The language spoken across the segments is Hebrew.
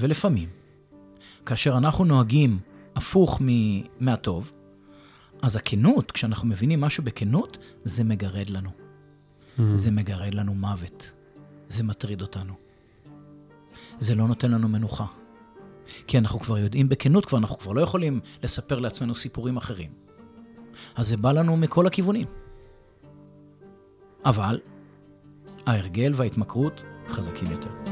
ולפעמים, כאשר אנחנו נוהגים הפוך מהטוב, אז הכנות, כשאנחנו מבינים משהו בכנות, זה מגרד לנו. Mm. זה מגרד לנו מוות. זה מטריד אותנו. זה לא נותן לנו מנוחה. כי אנחנו כבר יודעים בכנות, כבר אנחנו כבר לא יכולים לספר לעצמנו סיפורים אחרים. אז זה בא לנו מכל הכיוונים. אבל ההרגל וההתמכרות חזקים יותר.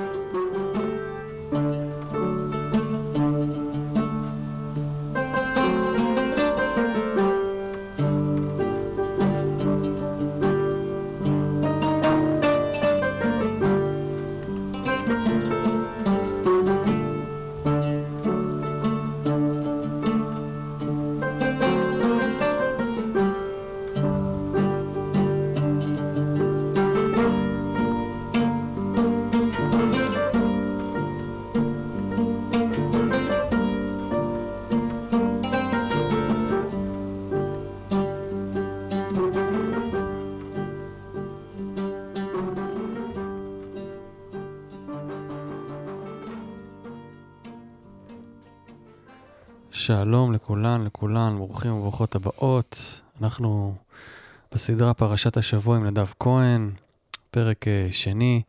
ברוכים וברוכות הבאות. אנחנו בסדרה פרשת השבוע עם נדב כהן, פרק uh, שני.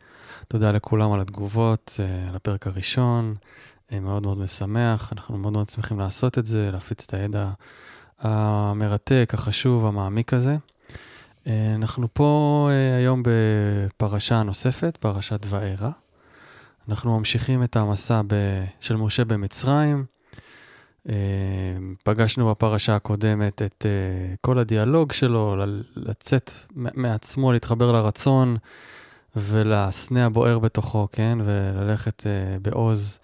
תודה לכולם על התגובות, uh, על הפרק הראשון. Uh, מאוד מאוד משמח, אנחנו מאוד מאוד שמחים לעשות את זה, להפיץ את הידע המרתק, החשוב, המעמיק הזה. אנחנו פה היום בפרשה נוספת, פרשת וארא. אנחנו ממשיכים את המסע ב- של משה במצרים. אה, פגשנו בפרשה הקודמת את uh, כל הדיאלוג שלו, לצאת מעצמו, להתחבר לרצון ולסנה הבוער בתוכו, כן? וללכת uh, בעוז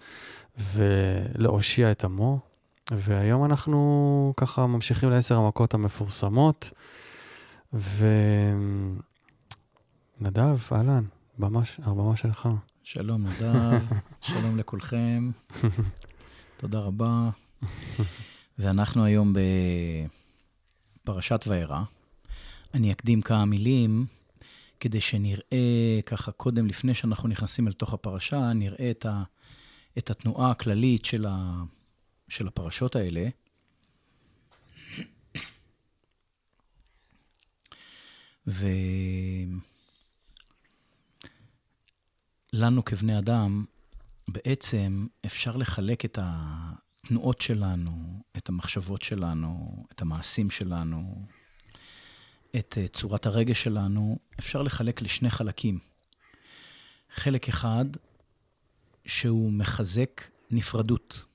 ולהושיע את עמו. והיום אנחנו ככה ממשיכים לעשר המכות המפורסמות. ונדב, אהלן, הבמה שלך. שלום נדב, שלום לכולכם, תודה רבה. ואנחנו היום בפרשת וארא. אני אקדים כמה מילים כדי שנראה ככה קודם, לפני שאנחנו נכנסים אל תוך הפרשה, נראה את, ה, את התנועה הכללית של, ה, של הפרשות האלה. ולנו כבני אדם, בעצם אפשר לחלק את, ה, התנועות שלנו, את המחשבות שלנו, את המעשים שלנו, את אה, צורת הרגש שלנו, אפשר לחלק לשני חלקים. חלק אחד, שהוא מחזק נפרדות.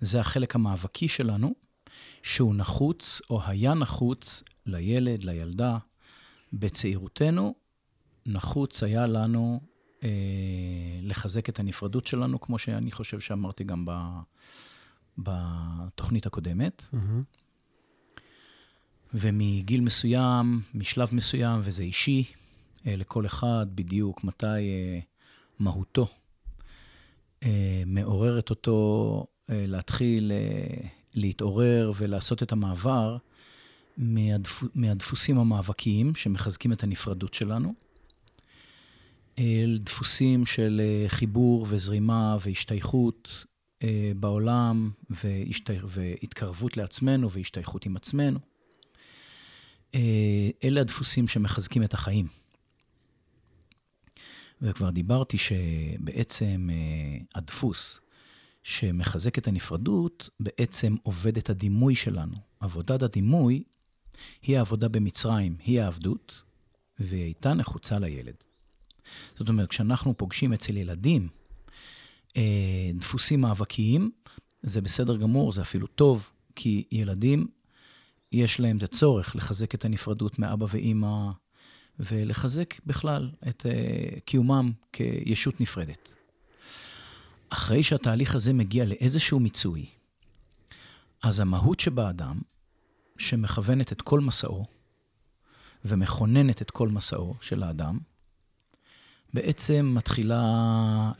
זה החלק המאבקי שלנו, שהוא נחוץ או היה נחוץ לילד, לילדה, בצעירותנו, נחוץ היה לנו לחזק את הנפרדות שלנו, כמו שאני חושב שאמרתי גם ב, בתוכנית הקודמת. Mm-hmm. ומגיל מסוים, משלב מסוים, וזה אישי, אה, לכל אחד בדיוק מתי אה, מהותו אה, מעוררת אותו אה, להתחיל אה, להתעורר ולעשות את המעבר מהדפ... מהדפוסים המאבקיים שמחזקים את הנפרדות שלנו. אל דפוסים של אה, חיבור וזרימה והשתייכות אה, בעולם. והתקרבות לעצמנו והשתייכות עם עצמנו. אה, אלה הדפוסים שמחזקים את החיים. וכבר דיברתי שבעצם הדפוס שמחזק את הנפרדות, בעצם עובד את הדימוי שלנו. עבודת הדימוי היא העבודה במצרים, היא העבדות, והיא הייתה נחוצה לילד. זאת אומרת, כשאנחנו פוגשים אצל ילדים אה, דפוסים מאבקיים, זה בסדר גמור, זה אפילו טוב, כי ילדים, יש להם את הצורך לחזק את הנפרדות מאבא ואימא, ולחזק בכלל את אה, קיומם כישות נפרדת. אחרי שהתהליך הזה מגיע לאיזשהו מיצוי, אז המהות שבאדם, שמכוונת את כל מסעו, ומכוננת את כל מסעו של האדם, בעצם מתחילה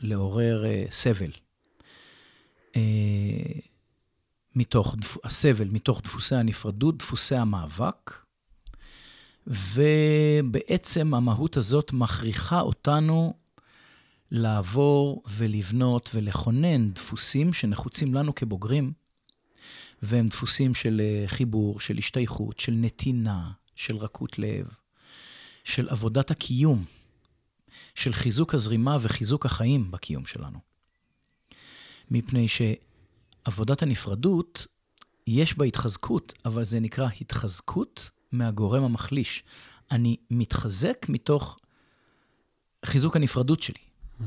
לעורר uh, סבל. Uh, מתוך, הסבל מתוך דפוסי הנפרדות, דפוסי המאבק, ובעצם המהות הזאת מכריחה אותנו לעבור ולבנות ולכונן דפוסים שנחוצים לנו כבוגרים, והם דפוסים של אה, חיבור, של השתייכות, של נתינה, של רכות לב, של עבודת הקיום, של חיזוק הזרימה וחיזוק החיים בקיום שלנו. מפני שעבודת הנפרדות, יש בה התחזקות, אבל זה נקרא התחזקות מהגורם המחליש. אני מתחזק מתוך חיזוק הנפרדות שלי. Mm-hmm.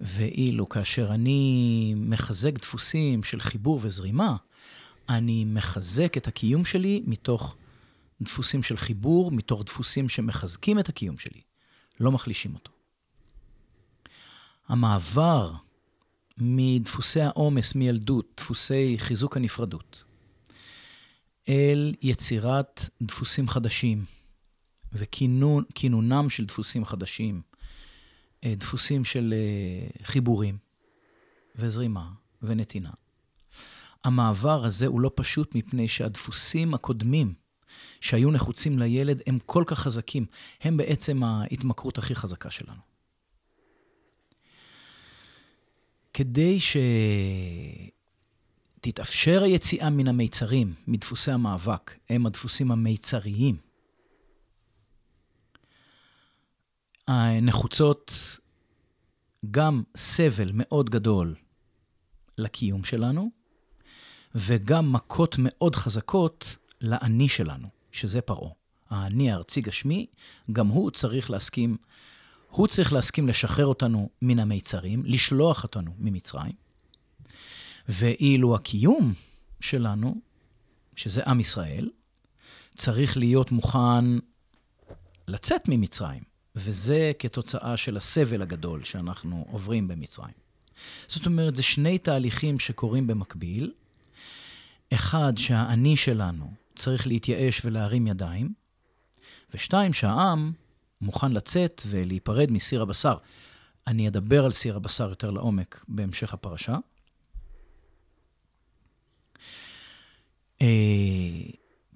ואילו כאשר אני מחזק דפוסים של חיבור וזרימה, אני מחזק את הקיום שלי מתוך דפוסים של חיבור, מתוך דפוסים שמחזקים את הקיום שלי, לא מחלישים אותו. המעבר מדפוסי העומס מילדות, דפוסי חיזוק הנפרדות, אל יצירת דפוסים חדשים וכינונם של דפוסים חדשים, אה, דפוסים של אה, חיבורים וזרימה ונתינה. המעבר הזה הוא לא פשוט מפני שהדפוסים הקודמים שהיו נחוצים לילד הם כל כך חזקים, הם בעצם ההתמכרות הכי חזקה שלנו. כדי שתתאפשר היציאה מן המיצרים, מדפוסי המאבק, הם הדפוסים המיצריים, נחוצות גם סבל מאוד גדול לקיום שלנו, וגם מכות מאוד חזקות לאני שלנו, שזה פרעה. האני הארצי גשמי, גם הוא צריך להסכים, הוא צריך להסכים לשחרר אותנו מן המיצרים, לשלוח אותנו ממצרים. ואילו הקיום שלנו, שזה עם ישראל, צריך להיות מוכן לצאת ממצרים, וזה כתוצאה של הסבל הגדול שאנחנו עוברים במצרים. זאת אומרת, זה שני תהליכים שקורים במקביל, אחד, שהאני שלנו צריך להתייאש ולהרים ידיים, ושתיים, שהעם מוכן לצאת ולהיפרד מסיר הבשר. אני אדבר על סיר הבשר יותר לעומק בהמשך הפרשה. אה,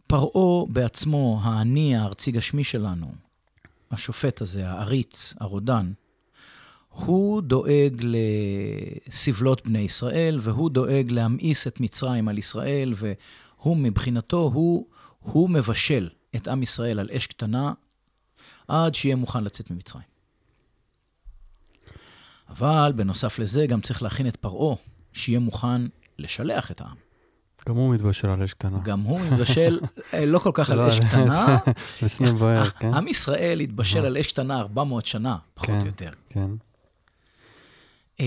פרעה בעצמו, האני הארצי גשמי שלנו, השופט הזה, העריץ, הרודן, הוא דואג לסבלות בני ישראל, והוא דואג להמאיס את מצרים על ישראל, והוא מבחינתו, הוא, הוא מבשל את עם ישראל על אש קטנה, עד שיהיה מוכן לצאת ממצרים. אבל בנוסף לזה, גם צריך להכין את פרעה, שיהיה מוכן לשלח את העם. גם הוא מתבשל על אש קטנה. גם הוא מתבשל, אה, לא כל כך על לא, אש קטנה. בסנה בוער, כן. עם ישראל התבשל על אש קטנה 400 שנה, פחות או כן, יותר. כן. אה,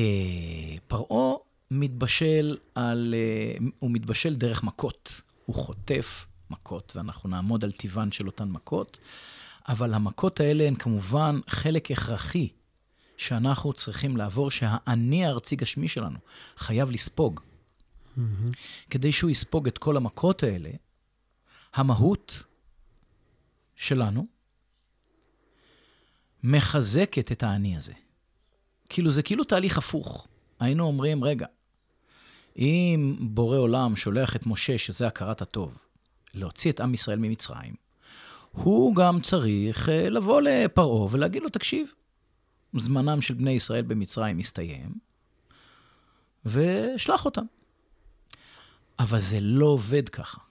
פרעה מתבשל על, אה, הוא מתבשל דרך מכות. הוא חוטף מכות, ואנחנו נעמוד על טיבן של אותן מכות, אבל המכות האלה הן כמובן חלק הכרחי שאנחנו צריכים לעבור, שהאני הארצי גשמי שלנו חייב לספוג. Mm-hmm. כדי שהוא יספוג את כל המכות האלה, המהות שלנו מחזקת את האני הזה. כאילו, זה כאילו תהליך הפוך. היינו אומרים, רגע, אם בורא עולם שולח את משה, שזה הכרת הטוב, להוציא את עם ישראל ממצרים, הוא גם צריך אה, לבוא לפרעה ולהגיד לו, תקשיב, זמנם של בני ישראל במצרים מסתיים, ושלח אותם. אבל זה לא עובד ככה.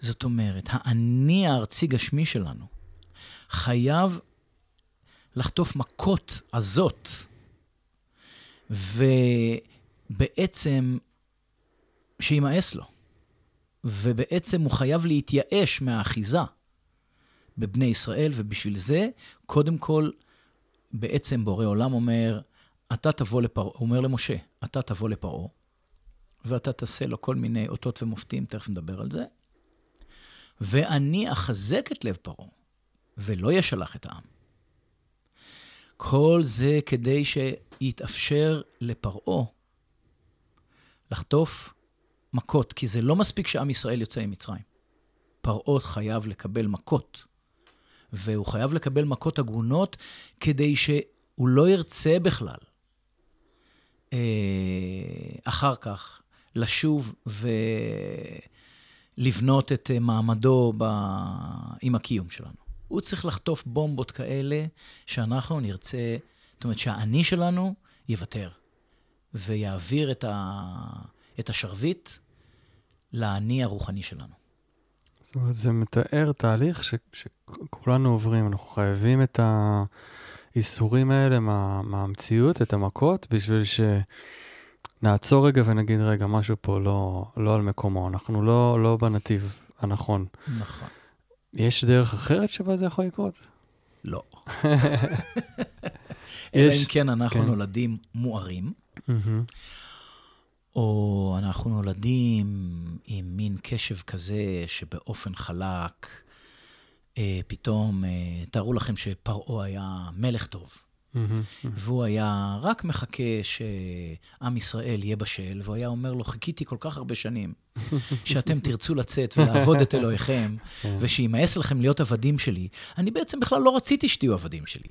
זאת אומרת, האני הארצי גשמי שלנו חייב לחטוף מכות עזות ובעצם שימאס לו. ובעצם הוא חייב להתייאש מהאחיזה בבני ישראל, ובשביל זה, קודם כל, בעצם בורא עולם אומר, אתה תבוא לפרעה, הוא אומר למשה, אתה תבוא לפרעה, ואתה תעשה לו כל מיני אותות ומופתים, תכף נדבר על זה, ואני אחזק את לב פרעה, ולא ישלח את העם. כל זה כדי שיתאפשר לפרעה לחטוף מכות, כי זה לא מספיק שעם ישראל יוצא ממצרים. פרעה חייב לקבל מכות, והוא חייב לקבל מכות הגונות כדי שהוא לא ירצה בכלל אה, אחר כך לשוב ולבנות את מעמדו ב... עם הקיום שלנו. הוא צריך לחטוף בומבות כאלה שאנחנו נרצה זאת אומרת שהאני שלנו יוותר, ויעביר את, ה... את השרביט לאני הרוחני שלנו. זאת אומרת, זה מתאר תהליך ש, שכולנו עוברים, אנחנו חייבים את האיסורים האלה מה, מהמציאות, את המכות, בשביל שנעצור רגע ונגיד, רגע, משהו פה לא, לא על מקומו, אנחנו לא, לא בנתיב הנכון. נכון. יש דרך אחרת שבה זה יכול לקרות? לא. אלא אם כן אנחנו כן. נולדים מוארים. Mm-hmm. או אנחנו נולדים עם מין קשב כזה שבאופן חלק, אה, פתאום, אה, תארו לכם שפרעה היה מלך טוב. Mm-hmm. והוא היה רק מחכה שעם ישראל יהיה בשל, והוא היה אומר לו, חיכיתי כל כך הרבה שנים, שאתם תרצו לצאת ולעבוד את אלוהיכם, כן. ושימאס לכם להיות עבדים שלי. אני בעצם בכלל לא רציתי שתהיו עבדים שלי.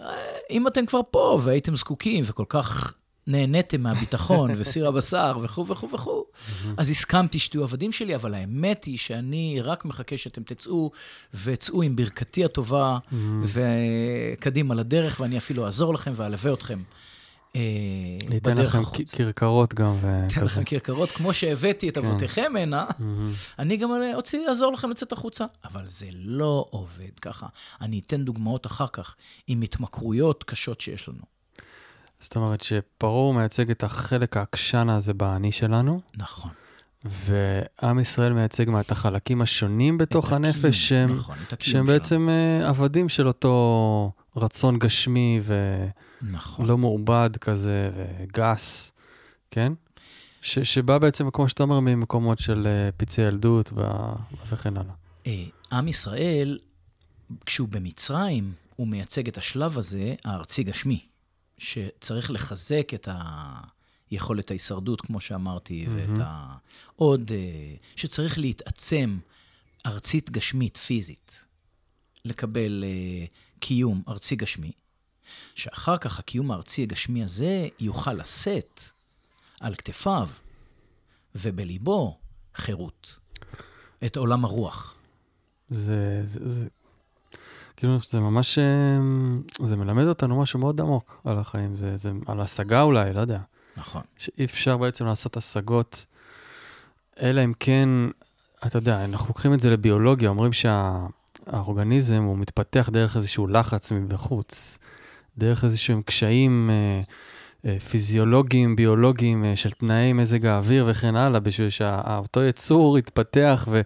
אה, אם אתם כבר פה והייתם זקוקים וכל כך נהניתם מהביטחון וסיר הבשר וכו' וכו' וכו', אז הסכמתי שתהיו עבדים שלי, אבל האמת היא שאני רק מחכה שאתם תצאו, וצאו עם ברכתי הטובה, וקדימה לדרך, ואני אפילו אעזור לכם ואלווה אתכם. אה, ניתן לכם כרכרות גם. ניתן לכם כרכרות, כמו שהבאתי את כן. אבותיכם הנה, אני גם אוציא, אעזור לכם לצאת החוצה. אבל זה לא עובד ככה. אני אתן דוגמאות אחר כך עם התמכרויות קשות שיש לנו. זאת אומרת שפרעה מייצג את החלק העקשן הזה באני שלנו. נכון. ועם ישראל מייצג מה, את החלקים השונים בתוך הנפש, שהם, נכון, שהם בעצם uh, עבדים של אותו רצון גשמי ולא נכון. מעובד כזה וגס, כן? ש, שבא בעצם, כמו שאתה אומר, ממקומות של uh, פצעי ילדות וכן הלאה. אה, עם ישראל, כשהוא במצרים, הוא מייצג את השלב הזה, הארצי גשמי. שצריך לחזק את היכולת ההישרדות, כמו שאמרתי, mm-hmm. ואת ה... עוד, אה, שצריך להתעצם ארצית גשמית, פיזית, לקבל אה, קיום ארצי גשמי, שאחר כך הקיום הארצי הגשמי הזה יוכל לשאת על כתפיו ובליבו חירות, את עולם הרוח. זה, זה, זה, כאילו, זה ממש, אמ, זה מלמד אותנו משהו מאוד עמוק על החיים, זה, זה על השגה אולי, לא יודע. נכון. שאי אפשר בעצם לעשות השגות, אלא אם כן, אתה יודע, אנחנו לוקחים את זה לביולוגיה, אומרים שהאורגניזם הוא מתפתח דרך איזשהו לחץ מבחוץ, דרך איזשהם קשיים אה, אה, פיזיולוגיים, ביולוגיים, אה, של תנאי מזג האוויר וכן הלאה, בשביל שאותו יצור יתפתח ו...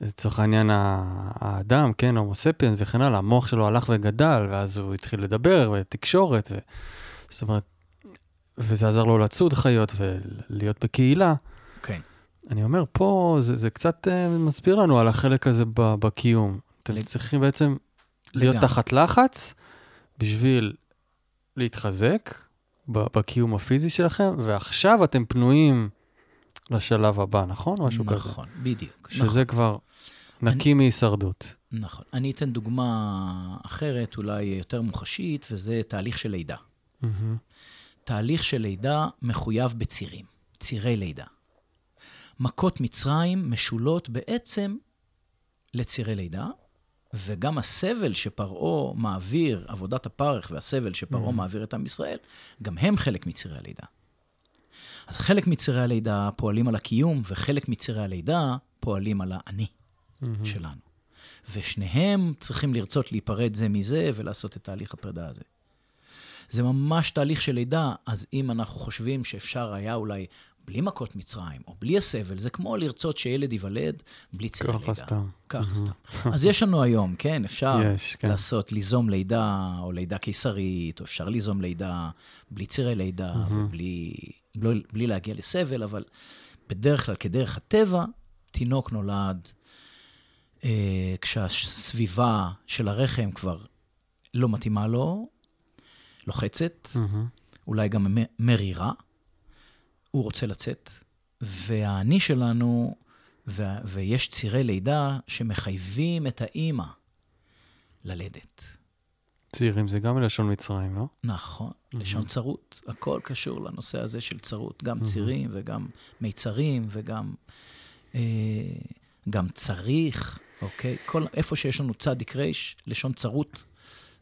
לצורך העניין האדם, כן, הומו ספיאנס וכן הלאה, המוח שלו הלך וגדל, ואז הוא התחיל לדבר ותקשורת, ו... זאת אומרת, וזה עזר לו לצוד חיות ולהיות בקהילה. כן. אני אומר, פה זה, זה קצת uh, מסביר לנו על החלק הזה בקיום. אתם לג... צריכים בעצם להיות לגמרי. תחת לחץ בשביל להתחזק בקיום הפיזי שלכם, ועכשיו אתם פנויים לשלב הבא, נכון? משהו נכון, כזה. נכון, בדיוק. שזה נכון. כבר נקי אני, מהישרדות. נכון. אני אתן דוגמה אחרת, אולי יותר מוחשית, וזה תהליך של לידה. Mm-hmm. תהליך של לידה מחויב בצירים, צירי לידה. מכות מצרים משולות בעצם לצירי לידה, וגם הסבל שפרעה מעביר, עבודת הפרך והסבל שפרעה mm-hmm. מעביר את עם ישראל, גם הם חלק מצירי הלידה. אז חלק מצירי הלידה פועלים על הקיום, וחלק מצירי הלידה פועלים על האני mm-hmm. שלנו. ושניהם צריכים לרצות להיפרד זה מזה ולעשות את תהליך הפרידה הזה. זה ממש תהליך של לידה, אז אם אנחנו חושבים שאפשר היה אולי בלי מכות מצרים, או בלי הסבל, זה כמו לרצות שילד ייוולד בלי צירי לידה. ככה סתם. ככה סתם. אז יש לנו היום, כן, אפשר יש, כן. לעשות, ליזום לידה, או לידה קיסרית, או אפשר ליזום לידה בלי צירי לידה, ובלי לא, בלי להגיע לסבל, אבל בדרך כלל, כדרך הטבע, תינוק נולד אה, כשהסביבה של הרחם כבר לא מתאימה לו, לוחצת, mm-hmm. אולי גם מרירה, הוא רוצה לצאת, והאני שלנו, ו- ויש צירי לידה שמחייבים את האימא ללדת. צעירים זה גם מלשון מצרים, לא? נכון. לשון צרות. הכל קשור לנושא הזה של צרות. גם mm-hmm. צירים וגם מיצרים וגם אה, גם צריך, אוקיי? כל, איפה שיש לנו צדיק ריש, לשון צרות,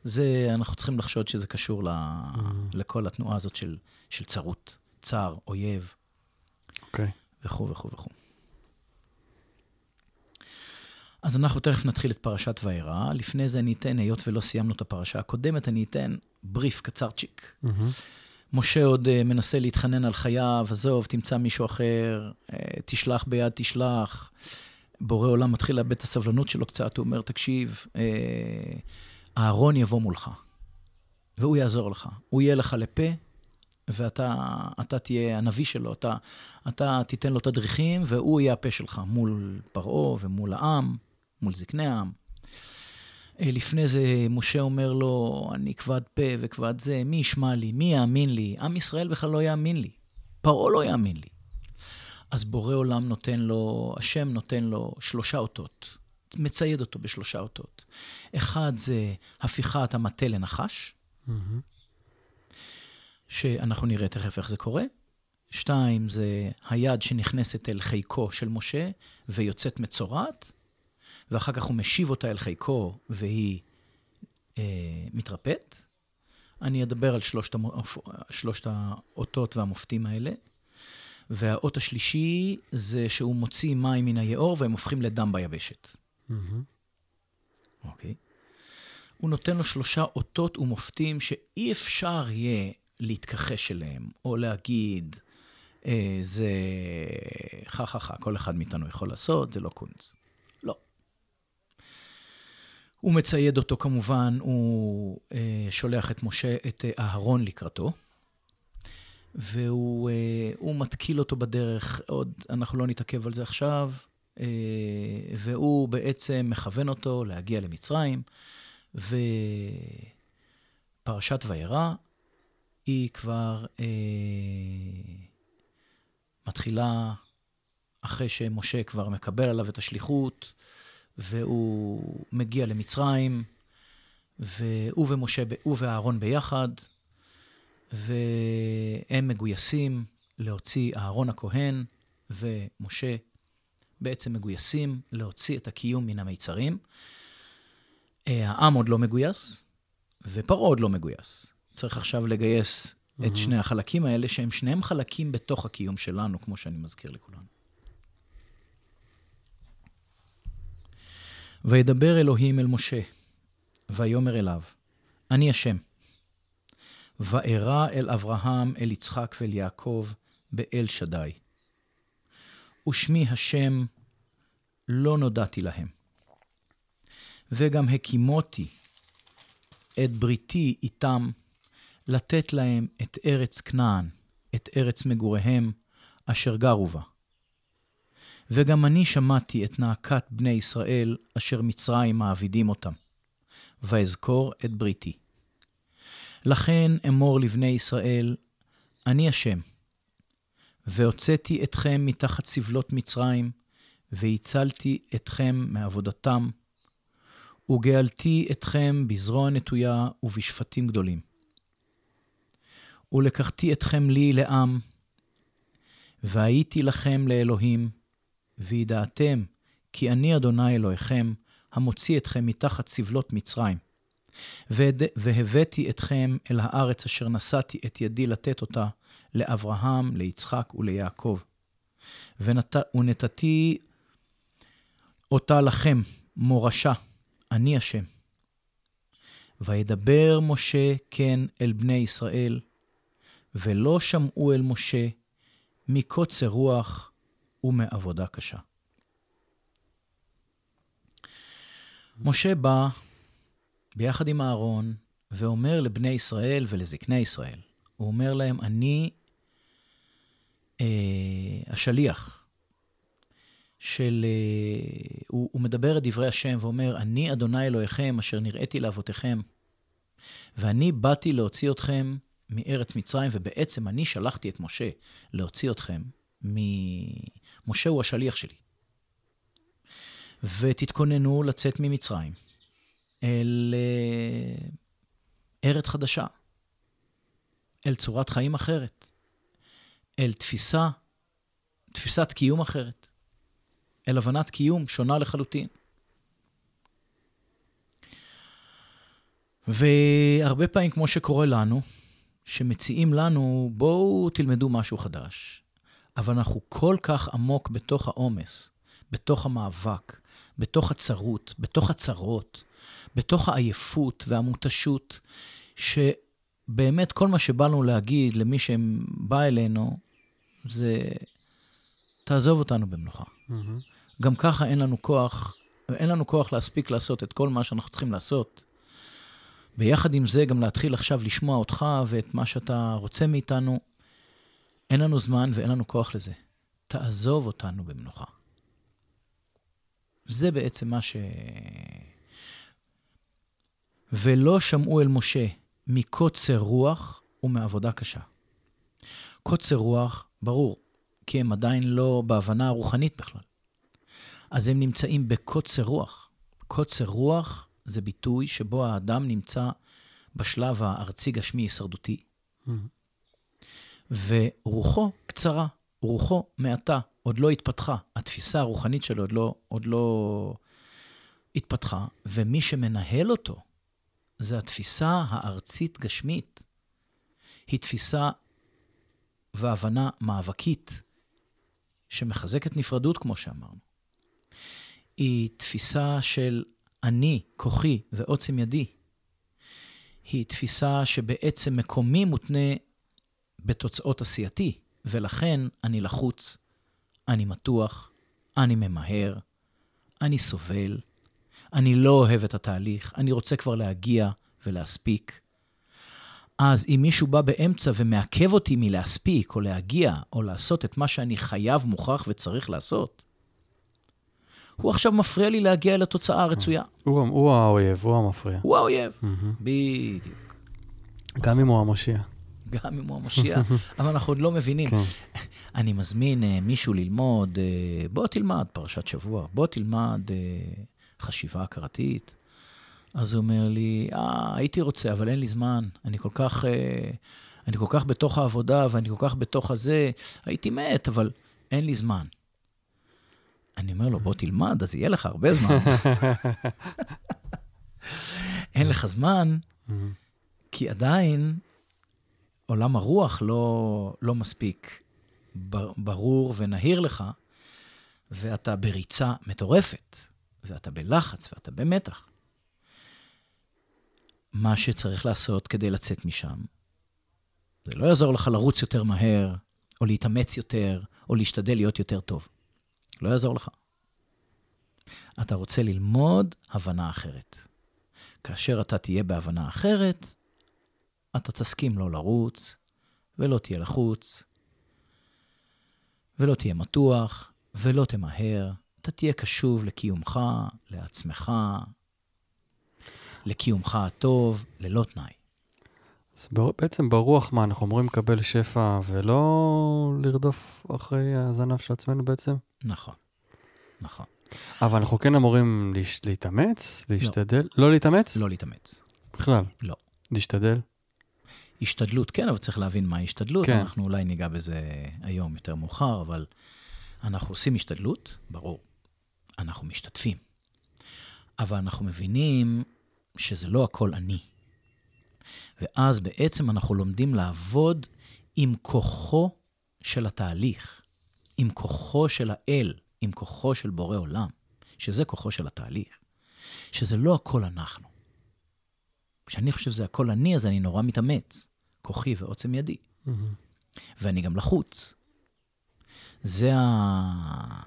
זה, אנחנו צריכים לחשוד שזה קשור ל, לכל התנועה הזאת של, של צרות, צר, אויב, אוקיי. וכו' וכו' וכו'. אז אנחנו תכף נתחיל את פרשת וארא. לפני זה אני אתן, היות ולא סיימנו את הפרשה הקודמת, אני אתן בריף קצרצ'יק. מהמם. משה עוד uh, מנסה להתחנן על חייו, עזוב, תמצא מישהו אחר, uh, תשלח ביד, תשלח. בורא עולם מתחיל לאבד את הסבלנות שלו קצת, הוא אומר, תקשיב, uh, אהרון יבוא מולך, והוא יעזור לך. הוא יהיה לך לפה, ואתה אתה תהיה הנביא שלו, אתה, אתה תיתן לו תדריכים, והוא יהיה הפה שלך מול פרעה ומול העם, מול זקני העם. אה, לפני זה משה אומר לו, אני כבד פה וכבד זה, מי ישמע לי? מי יאמין לי? עם ישראל בכלל לא יאמין לי. פרעה לא יאמין לי. אז בורא עולם נותן לו, השם נותן לו שלושה אותות. מצייד אותו בשלושה אותות. אחד זה הפיכת המטה לנחש. שאנחנו נראה תכף איך זה קורה. שתיים, זה היד שנכנסת אל חיקו של משה ויוצאת מצורעת, ואחר כך הוא משיב אותה אל חיקו והיא אה, מתרפאת. אני אדבר על שלושת, המופ... שלושת האותות והמופתים האלה. והאות השלישי זה שהוא מוציא מים מן היאור והם הופכים לדם ביבשת. מהמם. אוקיי. הוא נותן לו שלושה אותות ומופתים שאי אפשר יהיה להתכחש אליהם, או להגיד, אה, זה חה חה חה, כל אחד מאיתנו יכול לעשות, זה לא קונץ. הוא מצייד אותו כמובן, הוא אה, שולח את משה, את אה, אהרון לקראתו, והוא אה, מתקיל אותו בדרך, עוד, אנחנו לא נתעכב על זה עכשיו, אה, והוא בעצם מכוון אותו להגיע למצרים, ופרשת וירא היא כבר אה, מתחילה אחרי שמשה כבר מקבל עליו את השליחות, והוא מגיע למצרים, והוא ומשה, הוא ואהרון ביחד, והם מגויסים להוציא אהרון הכהן ומשה בעצם מגויסים להוציא את הקיום מן המיצרים. אה, העם עוד לא מגויס, ופרעה עוד לא מגויס. צריך עכשיו לגייס את שני החלקים האלה, שהם שניהם חלקים בתוך הקיום שלנו, כמו שאני מזכיר לכולנו. וידבר אלוהים אל משה, ויאמר אליו, אני השם. וארא אל אברהם, אל יצחק ואל יעקב, באל שדי. ושמי השם לא נודעתי להם. וגם הקימותי את בריתי איתם, לתת להם את ארץ כנען, את ארץ מגוריהם, אשר גרו בה. וגם אני שמעתי את נאקת בני ישראל, אשר מצרים מעבידים אותם, ואזכור את בריתי. לכן אמור לבני ישראל, אני השם, והוצאתי אתכם מתחת סבלות מצרים, והצלתי אתכם מעבודתם, וגאלתי אתכם בזרוע נטויה ובשפטים גדולים. ולקחתי אתכם לי לעם, והייתי לכם לאלוהים, וידעתם כי אני אדוני אלוהיכם, המוציא אתכם מתחת סבלות מצרים. והבאתי אתכם אל הארץ אשר נשאתי את ידי לתת אותה לאברהם, ליצחק וליעקב. ונת... ונתתי אותה לכם, מורשה, אני השם. וידבר משה כן אל בני ישראל, ולא שמעו אל משה מקוצר רוח ומעבודה קשה. משה בא ביחד עם אהרון ואומר לבני ישראל ולזקני ישראל, הוא אומר להם, אני אה, השליח של... אה, הוא, הוא מדבר את דברי השם ואומר, אני אדוני אלוהיכם אשר נראיתי לאבותיכם, ואני באתי להוציא אתכם מארץ מצרים, ובעצם אני שלחתי את משה להוציא אתכם. משה הוא השליח שלי. ותתכוננו לצאת ממצרים אל אה, ארץ חדשה, אל צורת חיים אחרת, אל תפיסה, תפיסת קיום אחרת, אל הבנת קיום שונה לחלוטין. והרבה פעמים, כמו שקורה לנו, שמציעים לנו, בואו תלמדו משהו חדש. אבל אנחנו כל כך עמוק בתוך העומס, בתוך המאבק, בתוך הצרות, בתוך הצרות, בתוך העייפות והמותשות, שבאמת כל מה שבא לנו להגיד למי שבא אלינו, זה, תעזוב אותנו במנוחה. Mm-hmm. גם ככה אין לנו כוח, אין לנו כוח להספיק לעשות את כל מה שאנחנו צריכים לעשות. ביחד עם זה, גם להתחיל עכשיו לשמוע אותך ואת מה שאתה רוצה מאיתנו. אין לנו זמן ואין לנו כוח לזה. תעזוב אותנו במנוחה. זה בעצם מה ש... ולא שמעו אל משה מקוצר רוח ומעבודה קשה. קוצר רוח, ברור, כי הם עדיין לא בהבנה הרוחנית בכלל. אז הם נמצאים בקוצר רוח. קוצר רוח זה ביטוי שבו האדם נמצא בשלב הארצי-גשמי הישרדותי, mm-hmm. ורוחו קצרה, רוחו מעטה, עוד לא התפתחה. התפיסה הרוחנית שלו עוד לא, עוד לא התפתחה, ומי שמנהל אותו זה התפיסה הארצית-גשמית. היא תפיסה והבנה מאבקית, שמחזקת נפרדות, כמו שאמרנו. היא תפיסה של אני, כוחי ועוצם ידי. היא תפיסה שבעצם מקומי מותנה בתוצאות עשייתי, ולכן אני לחוץ, אני מתוח, אני ממהר, אני סובל, אני לא אוהב את התהליך, אני רוצה כבר להגיע ולהספיק. אז אם מישהו בא באמצע ומעכב אותי מלהספיק, או להגיע, או לעשות את מה שאני חייב, מוכרח וצריך לעשות, הוא עכשיו מפריע לי להגיע אל התוצאה הרצויה. הוא, הוא האויב, הוא המפריע. הוא האויב, בדיוק. גם אם הוא המושיע. גם אם הוא המושיע, אבל אנחנו עוד לא מבינים. כן. אני מזמין uh, מישהו ללמוד, uh, בוא תלמד פרשת שבוע, בוא תלמד uh, חשיבה הכרתית. אז הוא אומר לי, אה, הייתי רוצה, אבל אין לי זמן. אני כל כך, uh, אני כל כך בתוך העבודה ואני כל כך בתוך הזה, הייתי מת, אבל אין לי זמן. אני אומר לו, בוא תלמד, אז יהיה לך הרבה זמן. אין לך זמן, כי עדיין עולם הרוח לא, לא מספיק ברור ונהיר לך, ואתה בריצה מטורפת, ואתה בלחץ, ואתה במתח. מה שצריך לעשות כדי לצאת משם, זה לא יעזור לך לרוץ יותר מהר, או להתאמץ יותר, או להשתדל להיות יותר טוב. לא יעזור לך. אתה רוצה ללמוד הבנה אחרת. כאשר אתה תהיה בהבנה אחרת, אתה תסכים לא לרוץ, ולא תהיה לחוץ, ולא תהיה מתוח, ולא תמהר. אתה תהיה קשוב לקיומך, לעצמך, לקיומך הטוב, ללא תנאי. אז בעצם ברוח מה, אנחנו אמורים לקבל שפע ולא לרדוף אחרי הזנב של עצמנו בעצם? נכון, נכון. אבל אנחנו כן אמורים להש... להתאמץ, להשתדל? לא, לא להתאמץ? לא להתאמץ. בכלל? לא. להשתדל? השתדלות, כן, אבל צריך להבין מהי השתדלות. כן. אנחנו אולי ניגע בזה היום יותר מאוחר, אבל אנחנו עושים השתדלות, ברור. אנחנו משתתפים. אבל אנחנו מבינים שזה לא הכל אני. ואז בעצם אנחנו לומדים לעבוד עם כוחו של התהליך, עם כוחו של האל, עם כוחו של בורא עולם, שזה כוחו של התהליך, שזה לא הכל אנחנו. כשאני חושב שזה הכל אני, אז אני נורא מתאמץ, כוחי ועוצם ידי. Mm-hmm. ואני גם לחוץ. זה, ה...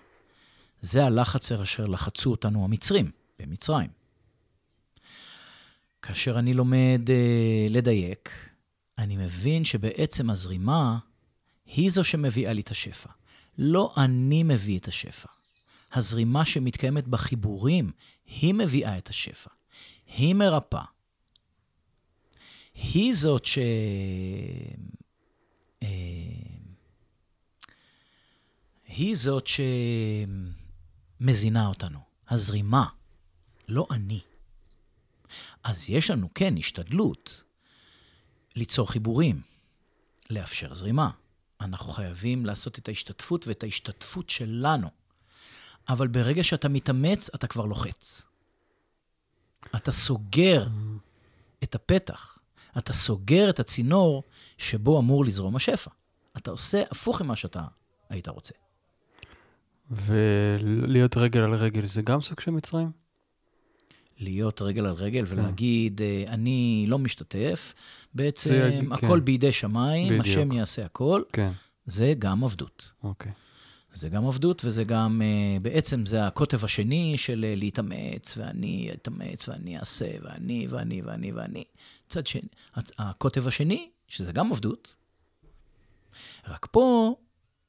זה הלחץ אשר לחצו אותנו המצרים, במצרים. כאשר אני לומד אה, לדייק, אני מבין שבעצם הזרימה היא זו שמביאה לי את השפע. לא אני מביא את השפע. הזרימה שמתקיימת בחיבורים, היא מביאה את השפע. היא מרפאה. היא זאת ש... אה, היא זאת שמזינה אותנו, הזרימה, לא אני. אז יש לנו, כן, השתדלות ליצור חיבורים, לאפשר זרימה. אנחנו חייבים לעשות את ההשתתפות ואת ההשתתפות שלנו. אבל ברגע שאתה מתאמץ, אתה כבר לוחץ. אתה סוגר את הפתח. אתה סוגר את הצינור שבו אמור לזרום השפע. אתה עושה הפוך ממה שאתה היית רוצה. ולהיות רגל על רגל זה גם סוג של מצרים? להיות רגל על רגל ולהגיד, אה, אני לא משתתף, בעצם זה- הכל כן. בידי שמיים, בדיוק. השם יעשה הכל, כן, זה גם עבדות. אוקיי. זה גם עבדות וזה גם, אה, בעצם זה הקוטב השני של אה, להתאמץ, ואני אתאמץ, ואני אעשה, ואני, ואני, ואני, ואני. צד שני, הקוטב השני, שזה גם עבדות, רק פה,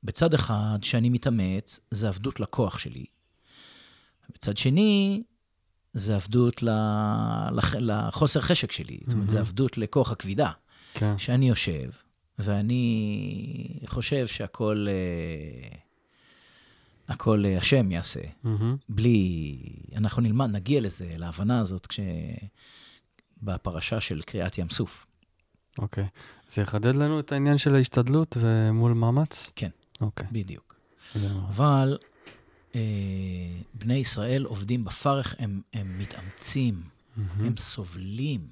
בצד אחד, שאני מתאמץ, זה עבדות לכוח שלי. בצד שני, זה עבדות ל- לח- לחוסר חשק שלי. זאת אומרת, זה עבדות לכוח הכבידה. כן, שאני יושב, ואני חושב שהכל אה, הכל אה, השם יעשה, מהמם. בלי... אנחנו נלמד, נגיע לזה, להבנה הזאת, כש... בפרשה של קריעת ים סוף. אוקיי. זה יחדד לנו את העניין של ההשתדלות ומול מאמץ? כן. אוקיי. בדיוק. אבל אה, בני ישראל עובדים בפרך, הם, הם מתאמצים, מהמם. הם סובלים,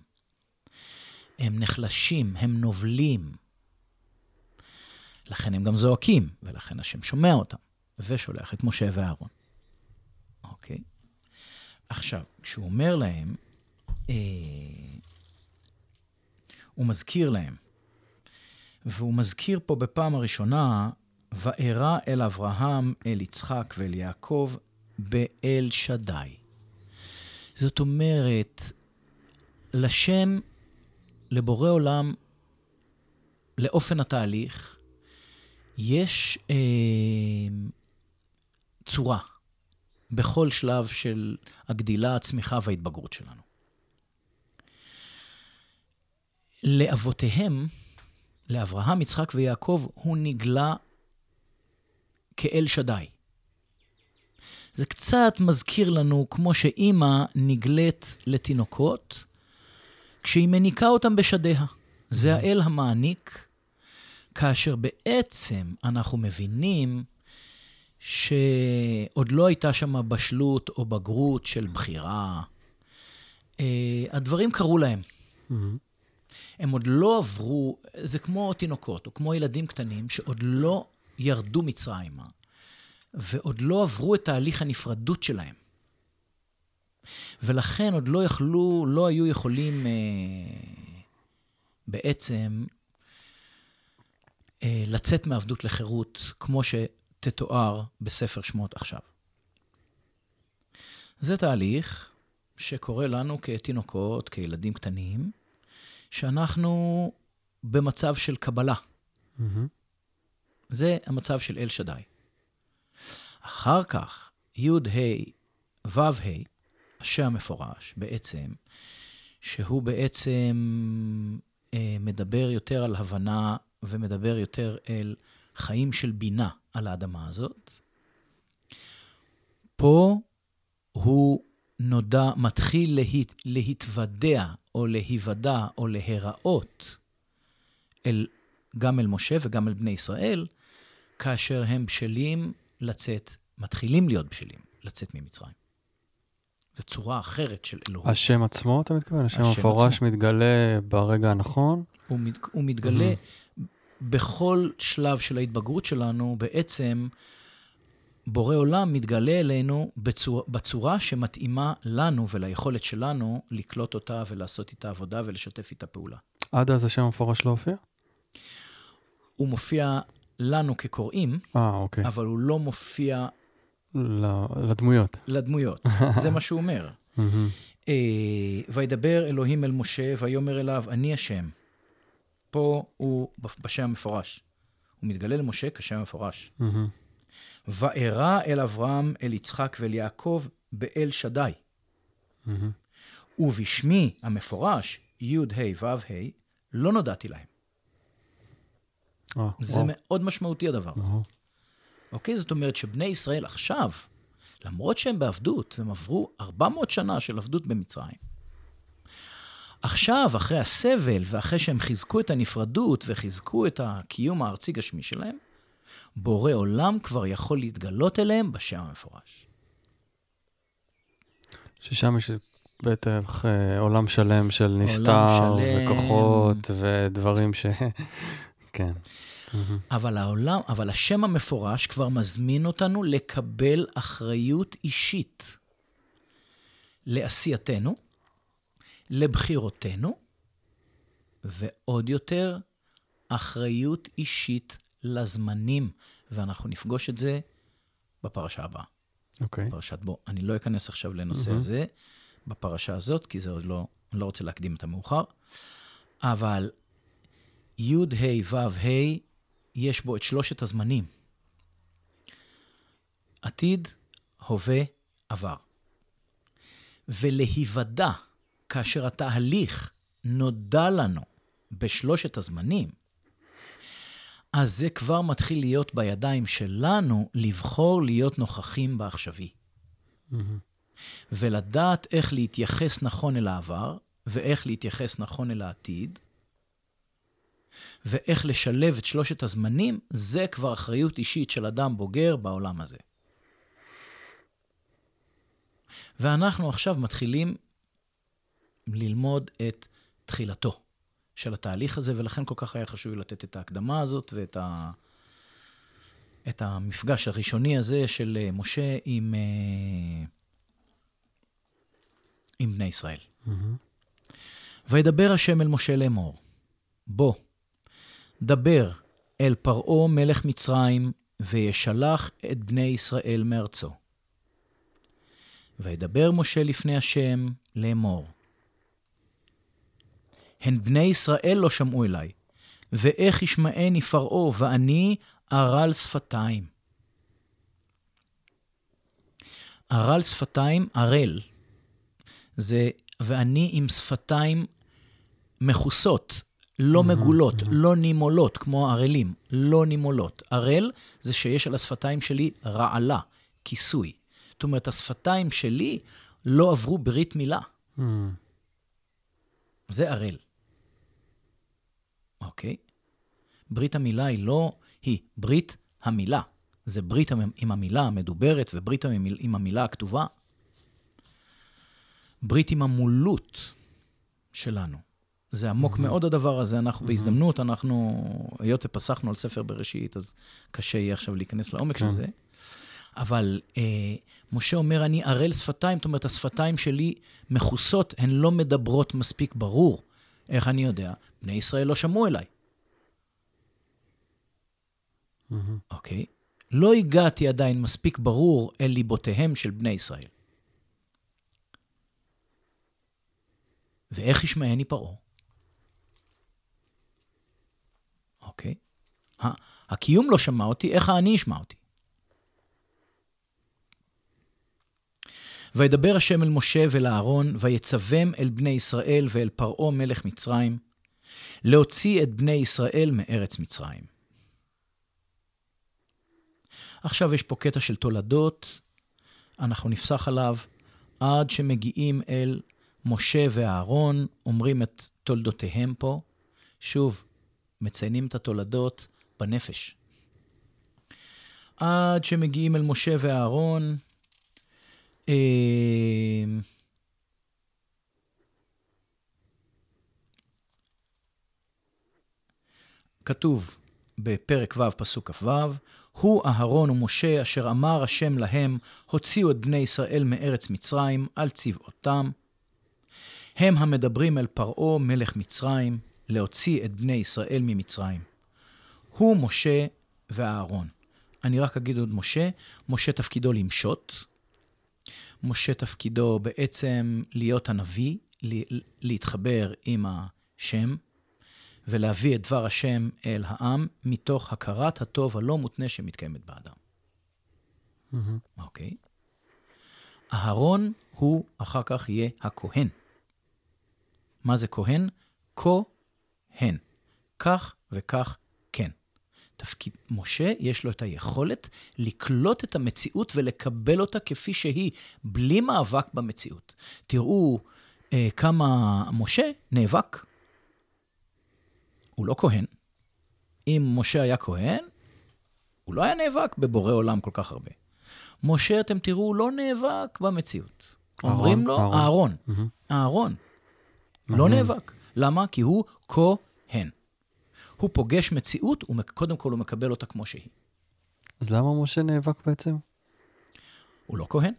הם נחלשים, הם נובלים. לכן הם גם זועקים, ולכן השם שומע אותם, ושולח את משה ואהרון. אוקיי? עכשיו, כשהוא אומר להם, הוא מזכיר להם, והוא מזכיר פה בפעם הראשונה, וארא אל אברהם, אל יצחק ואל יעקב, באל שדי. זאת אומרת, לשם, לבורא עולם, לאופן התהליך, יש אה, צורה בכל שלב של הגדילה, הצמיחה וההתבגרות שלנו. לאבותיהם, לאברהם, יצחק ויעקב, הוא נגלה כאל שדי. זה קצת מזכיר לנו כמו שאימא נגלית לתינוקות כשהיא מניקה אותם בשדיה. זה האל המעניק, כאשר בעצם אנחנו מבינים שעוד לא הייתה שם בשלות או בגרות של בחירה. אה, הדברים קרו להם. מהמם. הם עוד לא עברו, זה כמו תינוקות, או כמו ילדים קטנים, שעוד לא ירדו מצרימה, ועוד לא עברו את תהליך הנפרדות שלהם. ולכן עוד לא יכלו, לא היו יכולים אה, בעצם אה, לצאת מעבדות לחירות, כמו שתתואר בספר שמות עכשיו. זה תהליך שקורה לנו כתינוקות, כילדים קטנים, שאנחנו במצב של קבלה. זה המצב של אל שדי. אחר כך, י' ה' ו' ה', השם המפורש, בעצם, שהוא בעצם אה, מדבר יותר על הבנה ומדבר יותר אל חיים של בינה על האדמה הזאת. פה הוא נודע, מתחיל להת, להתוודע או להיוודע או להיראות אל, גם אל משה וגם אל בני ישראל, כאשר הם בשלים לצאת, מתחילים להיות בשלים לצאת ממצרים. זו צורה אחרת של אלוהות. השם עצמו, אתה מתכוון? השם השם המפורש עצמו. מתגלה ברגע הנכון? הוא, מת, הוא מתגלה בכל שלב של ההתבגרות שלנו, בעצם בורא עולם מתגלה אלינו בצורה, בצורה שמתאימה לנו וליכולת שלנו לקלוט אותה ולעשות איתה עבודה ולשתף איתה פעולה. עד אז השם המפורש לא הופיע? הוא מופיע לנו כקוראים, אה, אוקיי. אבל הוא לא מופיע ל- לדמויות. לדמויות. זה מה שהוא אומר. אה, וידבר אלוהים אל משה, ויאמר אליו, אני השם. פה הוא בשם המפורש. הוא מתגלה למשה כשם המפורש. וארא אל אברהם, אל יצחק ואל יעקב באל שדי. מהמם. ובשמי המפורש, י' ה' ו' ה', לא נודעתי להם. אה, זה וואו. מאוד משמעותי הדבר הזה. וואו. אוקיי? זאת אומרת שבני ישראל עכשיו, למרות שהם בעבדות, והם עברו 400 שנה של עבדות במצרים, עכשיו, אחרי הסבל, ואחרי שהם חיזקו את הנפרדות וחיזקו את הקיום הארצי-גשמי שלהם, בורא עולם כבר יכול להתגלות אליהם בשם המפורש. ששם יש בטח, אה, עולם שלם של נסתר, שלם. וכוחות, ודברים ש... כן. אבל העולם, אבל השם המפורש כבר מזמין אותנו לקבל אחריות אישית לעשייתנו, לבחירותינו, ועוד יותר, אחריות אישית לזמנים, ואנחנו נפגוש את זה בפרשה הבאה. אוקיי. Okay. פרשת בו. אני לא אכנס עכשיו לנושא מהמם. הזה בפרשה הזאת, כי זה עוד לא, אני לא רוצה להקדים את המאוחר, אבל י', ה', ו', ה', יש בו את שלושת הזמנים. עתיד, הווה, עבר. ולהיוודע כאשר התהליך נודע לנו בשלושת הזמנים, אז זה כבר מתחיל להיות בידיים שלנו לבחור להיות נוכחים בעכשווי. ולדעת איך להתייחס נכון אל העבר, ואיך להתייחס נכון אל העתיד, ואיך לשלב את שלושת הזמנים, זה כבר אחריות אישית של אדם בוגר בעולם הזה. ואנחנו עכשיו מתחילים ללמוד את תחילתו של התהליך הזה, ולכן כל כך היה חשוב לי לתת את ההקדמה הזאת ואת ה... את המפגש הראשוני הזה של אה, משה עם, אה, עם בני ישראל. וידבר השם אל משה לאמור, בוא, דבר אל פרעה מלך מצרים, וישלח את בני ישראל מארצו. וידבר משה לפני השם לאמור, הן בני ישראל לא שמעו אליי, ואיך ישמעני פרעה, ואני ערל שפתיים. ערל שפתיים, ערל, זה ואני עם שפתיים מכוסות, לא מגולות, לא נימולות, כמו ערלים, לא נימולות. ערל זה שיש על השפתיים שלי רעלה, כיסוי. זאת אומרת, השפתיים שלי לא עברו ברית מילה. זה ערל. אוקיי? ברית המילה היא לא, היא ברית המילה. זה ברית עם המילה המדוברת וברית עם המילה הכתובה. ברית עם המולות שלנו. זה עמוק mm-hmm. מאוד הדבר הזה, אנחנו mm-hmm. בהזדמנות, אנחנו, היות ופסחנו על ספר בראשית, אז קשה יהיה עכשיו להיכנס לעומק כן. של זה. אבל אה, משה אומר, אני ערל שפתיים, זאת אומרת, השפתיים שלי מכוסות, הן לא מדברות מספיק ברור. איך אני יודע? בני ישראל לא שמעו אליי, אוקיי? לא הגעתי עדיין מספיק ברור אל ליבותיהם של בני ישראל. ואיך ישמעני פרעה? אוקיי? ה- הקיום לא שמע אותי, איך האני ישמע אותי? וידבר השם אל משה ואל אהרון, ויצווים אל בני ישראל ואל פרעה מלך מצרים, להוציא את בני ישראל מארץ מצרים. עכשיו יש פה קטע של תולדות, אנחנו נפסח עליו, עד שמגיעים אל משה ואהרון, אומרים את תולדותיהם פה. שוב, מציינים את התולדות בנפש. עד שמגיעים אל משה ואהרון, אה, כתוב בפרק ו', פסוק כ"ו, הוא אהרון ומשה אשר אמר השם להם, הוציאו את בני ישראל מארץ מצרים על צבאותם. הם המדברים אל פרעה מלך מצרים, להוציא את בני ישראל ממצרים. הוא משה ואהרון. אני רק אגיד עוד משה, משה תפקידו למשות, משה תפקידו בעצם להיות הנביא, להתחבר עם השם, ולהביא את דבר השם אל העם, מתוך הכרת הטוב הלא מותנה שמתקיימת באדם. אוקיי? אהרון הוא אחר כך יהיה הכהן. מה זה כהן? כהן. כך וכך כן. תפקיד משה, יש לו את היכולת לקלוט את המציאות ולקבל אותה כפי שהיא, בלי מאבק במציאות. תראו אה, כמה משה נאבק. הוא לא כהן. אם משה היה כהן, הוא לא היה נאבק בבורא עולם כל כך הרבה. משה, אתם תראו, הוא לא נאבק במציאות. אומרים לו אהרון. אהרון. מהמם. אהרון. לא. נאבק. למה? כי הוא כהן. הוא פוגש מציאות, וקודם כל הוא מקבל אותה כמו שהיא. אז למה משה נאבק בעצם? הוא לא כהן,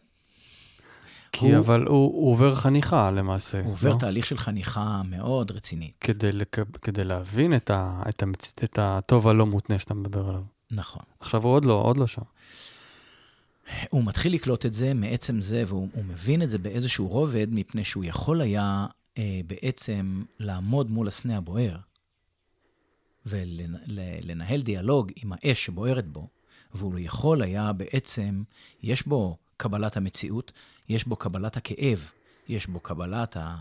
כי הוא- אבל הוא, הוא עובר חניכה למעשה. הוא עובר לא? תהליך של חניכה מאוד רצינית. כדי, לקב... כדי להבין את, ה... את, המצ... את הטוב הלא מותנה שאתה מדבר עליו. נכון. עכשיו הוא עוד לא, עוד לא שם. הוא מתחיל לקלוט את זה מעצם זה, והוא הוא מבין את זה באיזשהו רובד, מפני שהוא יכול היה אה, בעצם לעמוד מול הסנה הבוער ולנהל דיאלוג עם האש שבוערת בו, והוא יכול היה בעצם, יש בו קבלת המציאות, יש בו קבלת הכאב, יש בו קבלת, ה...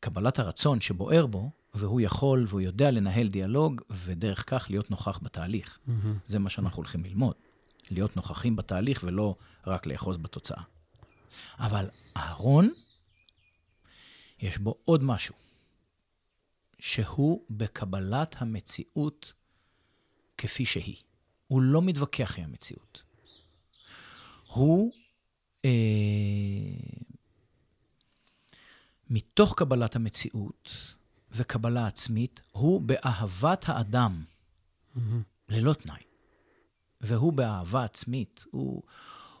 קבלת הרצון שבוער בו, והוא יכול והוא יודע לנהל דיאלוג, ודרך כך להיות נוכח בתהליך. זה מה שאנחנו הולכים ללמוד. להיות נוכחים בתהליך ולא רק לאחוז בתוצאה. אבל אהרון, יש בו עוד משהו, שהוא בקבלת המציאות כפי שהיא. הוא לא מתווכח עם המציאות. הוא, מתוך קבלת המציאות וקבלה עצמית, הוא באהבת האדם, ללא תנאי. והוא באהבה עצמית. הוא,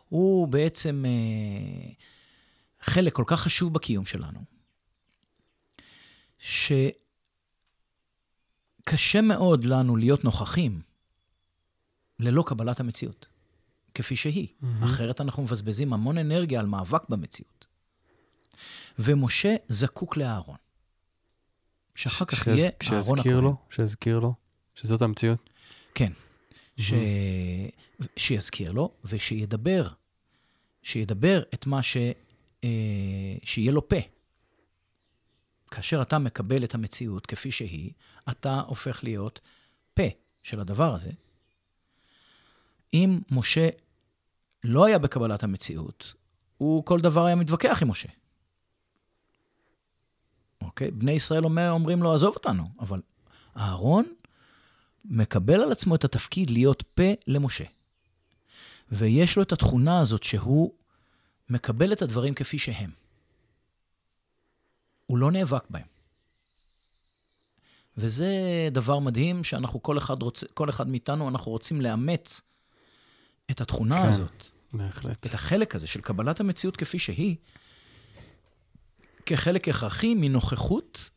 הוא בעצם אה, חלק כל כך חשוב בקיום שלנו, שקשה מאוד לנו להיות נוכחים ללא קבלת המציאות, כפי שהיא. Mm-hmm. אחרת אנחנו מבזבזים המון אנרגיה על מאבק במציאות. ומשה זקוק לאהרון. שאחר כך יהיה אהרון שיזכיר הכהן. לו, שיזכיר לו, שזאת המציאות. כן. ש... שיזכיר לו ושידבר. שידבר את מה ש... אה, שיהיה לו פה. כאשר אתה מקבל את המציאות כפי שהיא, אתה הופך להיות פה של הדבר הזה. אם משה לא היה בקבלת המציאות, הוא כל דבר היה מתווכח עם משה. אוקיי? בני ישראל אומר, אומרים לו, עזוב אותנו, אבל אהרון מקבל על עצמו את התפקיד להיות פה למשה. ויש לו את התכונה הזאת שהוא מקבל את הדברים כפי שהם. הוא לא נאבק בהם. וזה דבר מדהים שאנחנו, כל אחד, רוצה, כל אחד מאיתנו, אנחנו רוצים לאמץ את התכונה כן. הזאת, בהחלט. את החלק הזה של קבלת המציאות כפי שהיא, כחלק הכרחי מנוכחות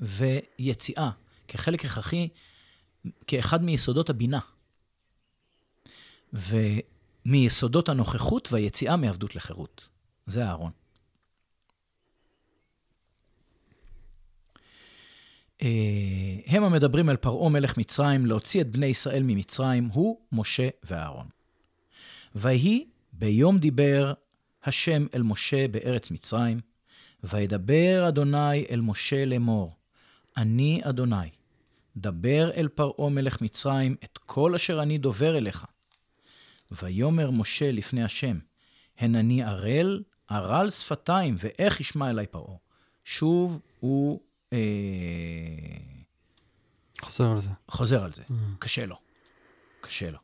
ויציאה, כחלק הכרחי, כאחד מיסודות הבינה. ומיסודות הנוכחות והיציאה מעבדות לחירות. זה אהרון. אה, הם המדברים אל פרעה מלך מצרים להוציא את בני ישראל ממצרים, הוא, משה ואהרון. ויהי ביום דיבר השם אל משה בארץ מצרים, וידבר אדוני אל משה לאמור, אני אדוני, דבר אל פרעה מלך מצרים את כל אשר אני דובר אליך. ויאמר משה לפני השם, הן אני ערל, ערל שפתיים, ואיך ישמע אלי פרעה. שוב הוא אה, חוזר על זה. חוזר על זה, קשה לו, קשה לו.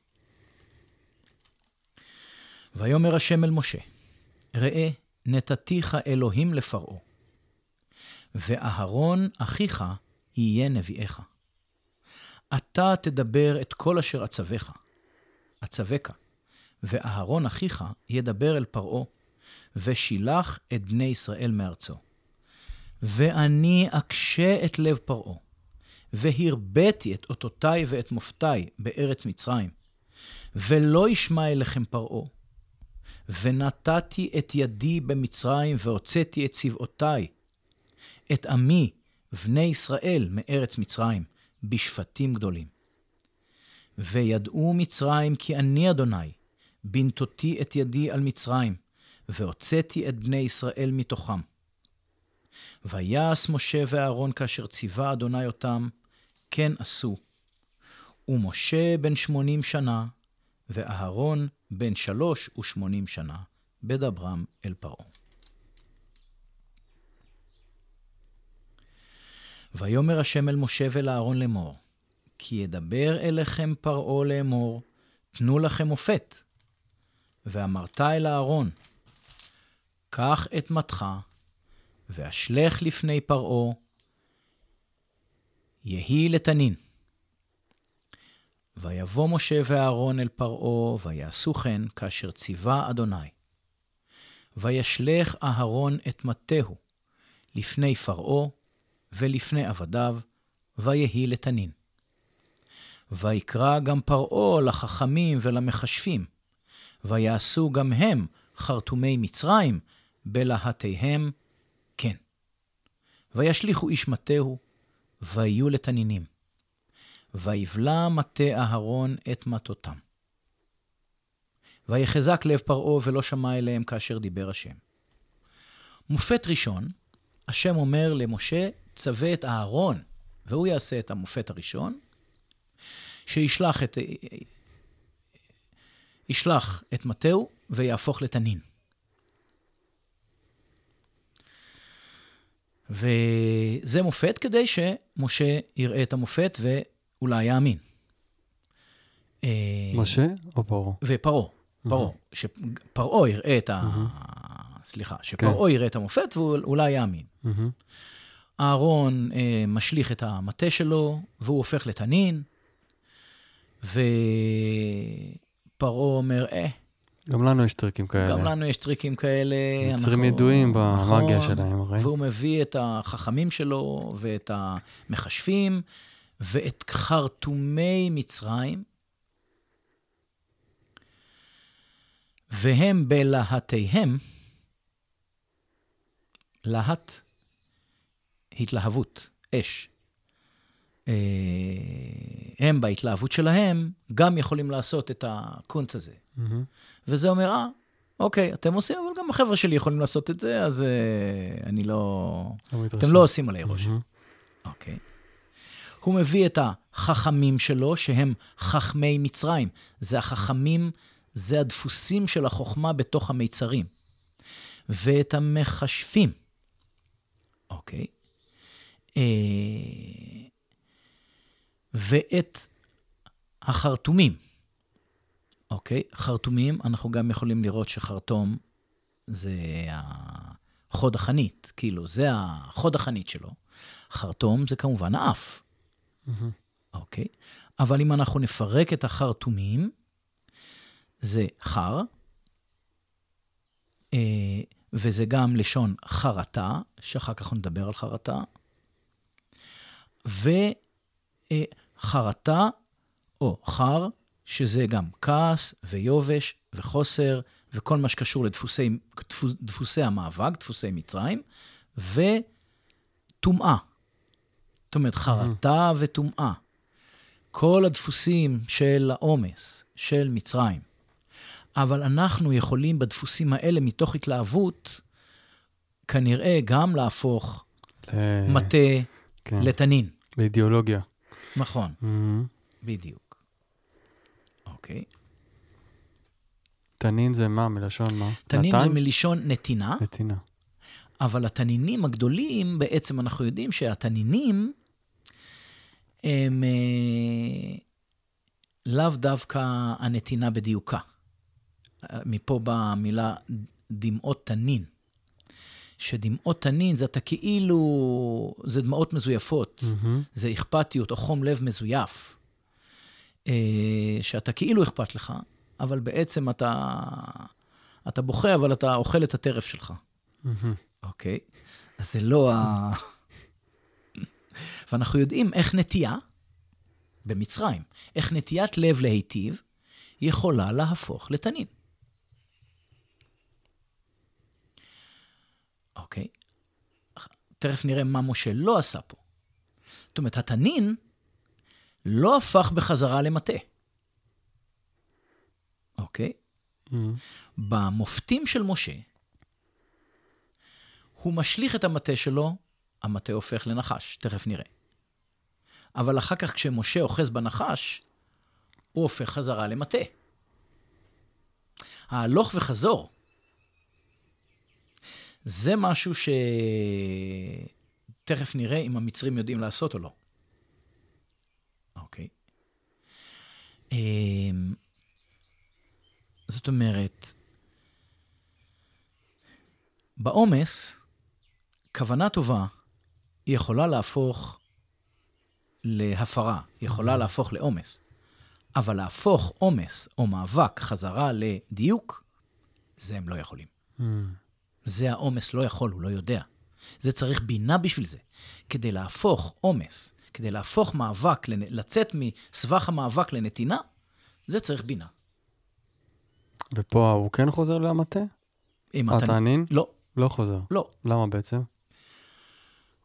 ויאמר השם אל משה, ראה, נתתיך אלוהים לפרעה, ואהרון אחיך יהיה נביאך. אתה תדבר את כל אשר אצווך, אצווך, ואהרון אחיך ידבר אל פרעה, ושילח את בני ישראל מארצו. ואני אקשה את לב פרעה, והרביתי את אותותיי ואת מופתיי בארץ מצרים, ולא ישמע אליכם פרעה. ונתתי את ידי במצרים והוצאתי את צבאותיי, את עמי, בני ישראל, מארץ מצרים, בשפטים גדולים. וידעו מצרים כי אני אדוני, בנתותי את ידי על מצרים, והוצאתי את בני ישראל מתוכם. ויעש משה ואהרון כאשר ציווה אדוני אותם, כן עשו. ומשה בן שמונים שנה, ואהרון בן שלוש ושמונים שנה, בדברם אל פרעה. ויאמר השם אל משה ואל אהרון לאמור, כי ידבר אליכם פרעה לאמור, תנו לכם מופת. ואמרת אל אהרון, קח את מתך, ואשלך לפני פרעה, יהי לתנין. ויבוא משה ואהרון אל פרעה, ויעשו כן כאשר ציווה אדוני. וישלך אהרון את מטהו לפני פרעה ולפני עבדיו, ויהי לתנין. ויקרא גם פרעה לחכמים ולמכשפים, ויעשו גם הם חרטומי מצרים בלהטיהם, כן. וישליכו איש מטהו, ויהיו לתנינים. ויבלע מטה אהרון את מטותם. ויחזק לב פרעה ולא שמע אליהם כאשר דיבר השם. מופת ראשון, השם אומר למשה, צווה את אהרון, והוא יעשה את המופת הראשון, שישלח את, ישלח את מטהו ויהפוך לתנין. וזה מופת כדי שמשה יראה את המופת ואולי יאמין. אה, משה או פרעה? ופרעה, פרעה. שפרעה יראה את ה... סליחה, שפרעה כן. יראה את המופת ואולי יאמין. אהרון אה, משליך את המטה שלו, והוא הופך לתנין, ופרעה אומר, אה, גם לנו יש טריקים כאלה. גם לנו יש טריקים כאלה. מצרים ידועים במאגיה נכון, שלהם, הרי. והוא מביא את החכמים שלו ואת המכשפים ואת חרטומי מצרים, והם בלהטיהם, להט, התלהבות, אש. אה, הם בהתלהבות שלהם גם יכולים לעשות את הקונץ הזה. Mm-hmm. וזה אומר, אה, אוקיי, אתם עושים, אבל גם החבר'ה שלי יכולים לעשות את זה, אז uh, אני לא... לא אתם לא עושים עליי רושם. Mm-hmm. אוקיי. הוא מביא את החכמים שלו, שהם חכמי מצרים. זה החכמים, זה הדפוסים של החוכמה בתוך המיצרים. ואת המכשפים. אוקיי. אה, ואת החרטומים. אוקיי? חרטומים, אנחנו גם יכולים לראות שחרטום זה החוד החנית, כאילו, זה החוד החנית שלו. חרטום זה כמובן האף, mm-hmm. אוקיי? אבל אם אנחנו נפרק את החרטומים, זה חר, אה, וזה גם לשון חרטה, שאחר כך נדבר על חרטה, וחרטה אה, או חר שזה גם כעס ויובש וחוסר וכל מה שקשור לדפוסי דפוס, דפוסי המאבק, דפוסי מצרים, וטומאה. זאת אומרת, חרטה וטומאה. כל הדפוסים של העומס, של מצרים. אבל אנחנו יכולים בדפוסים האלה, מתוך התלהבות, כנראה גם להפוך מטה כן. לתנין. לאידיאולוגיה. נכון, mm-hmm. בדיוק. אוקיי. תנין זה מה? מלשון מה? תנין נתן? זה מלשון נתינה. נתינה. אבל התנינים הגדולים, בעצם אנחנו יודעים שהתנינים הם אה, לאו דווקא הנתינה בדיוקה. מפה באה המילה דמעות תנין. שדמעות תנין זה אתה כאילו, זה דמעות מזויפות, mm-hmm. זה אכפתיות או חום לב מזויף. אה, שאתה כאילו אכפת לך, אבל בעצם אתה, אתה בוכה, אבל אתה אוכל את הטרף שלך. אוקיי? אז זה לא ה... ואנחנו יודעים איך נטייה, במצרים, איך נטיית לב להיטיב יכולה להפוך לתנין. אוקיי? תכף נראה מה משה לא עשה פה. זאת אומרת, התנין לא הפך בחזרה למטה. אוקיי? Mm-hmm. במופתים של משה, הוא משליך את המטה שלו, המטה הופך לנחש, תכף נראה. אבל אחר כך כשמשה אוחז בנחש, הוא הופך חזרה למטה. ההלוך וחזור, זה משהו שתכף נראה אם המצרים יודעים לעשות או לא. אוקיי? אמ, זאת אומרת, בעומס, כוונה טובה היא יכולה להפוך להפרה, היא יכולה להפוך לעומס. אבל להפוך עומס או מאבק חזרה לדיוק, זה הם לא יכולים. Mm. זה העומס לא יכול, הוא לא יודע. זה צריך בינה בשביל זה. כדי להפוך עומס, כדי להפוך מאבק, לצאת מסבך המאבק לנתינה, זה צריך בינה. ופה הוא כן חוזר למטה? אם אתה... התענין? לא, לא חוזר. לא. למה בעצם?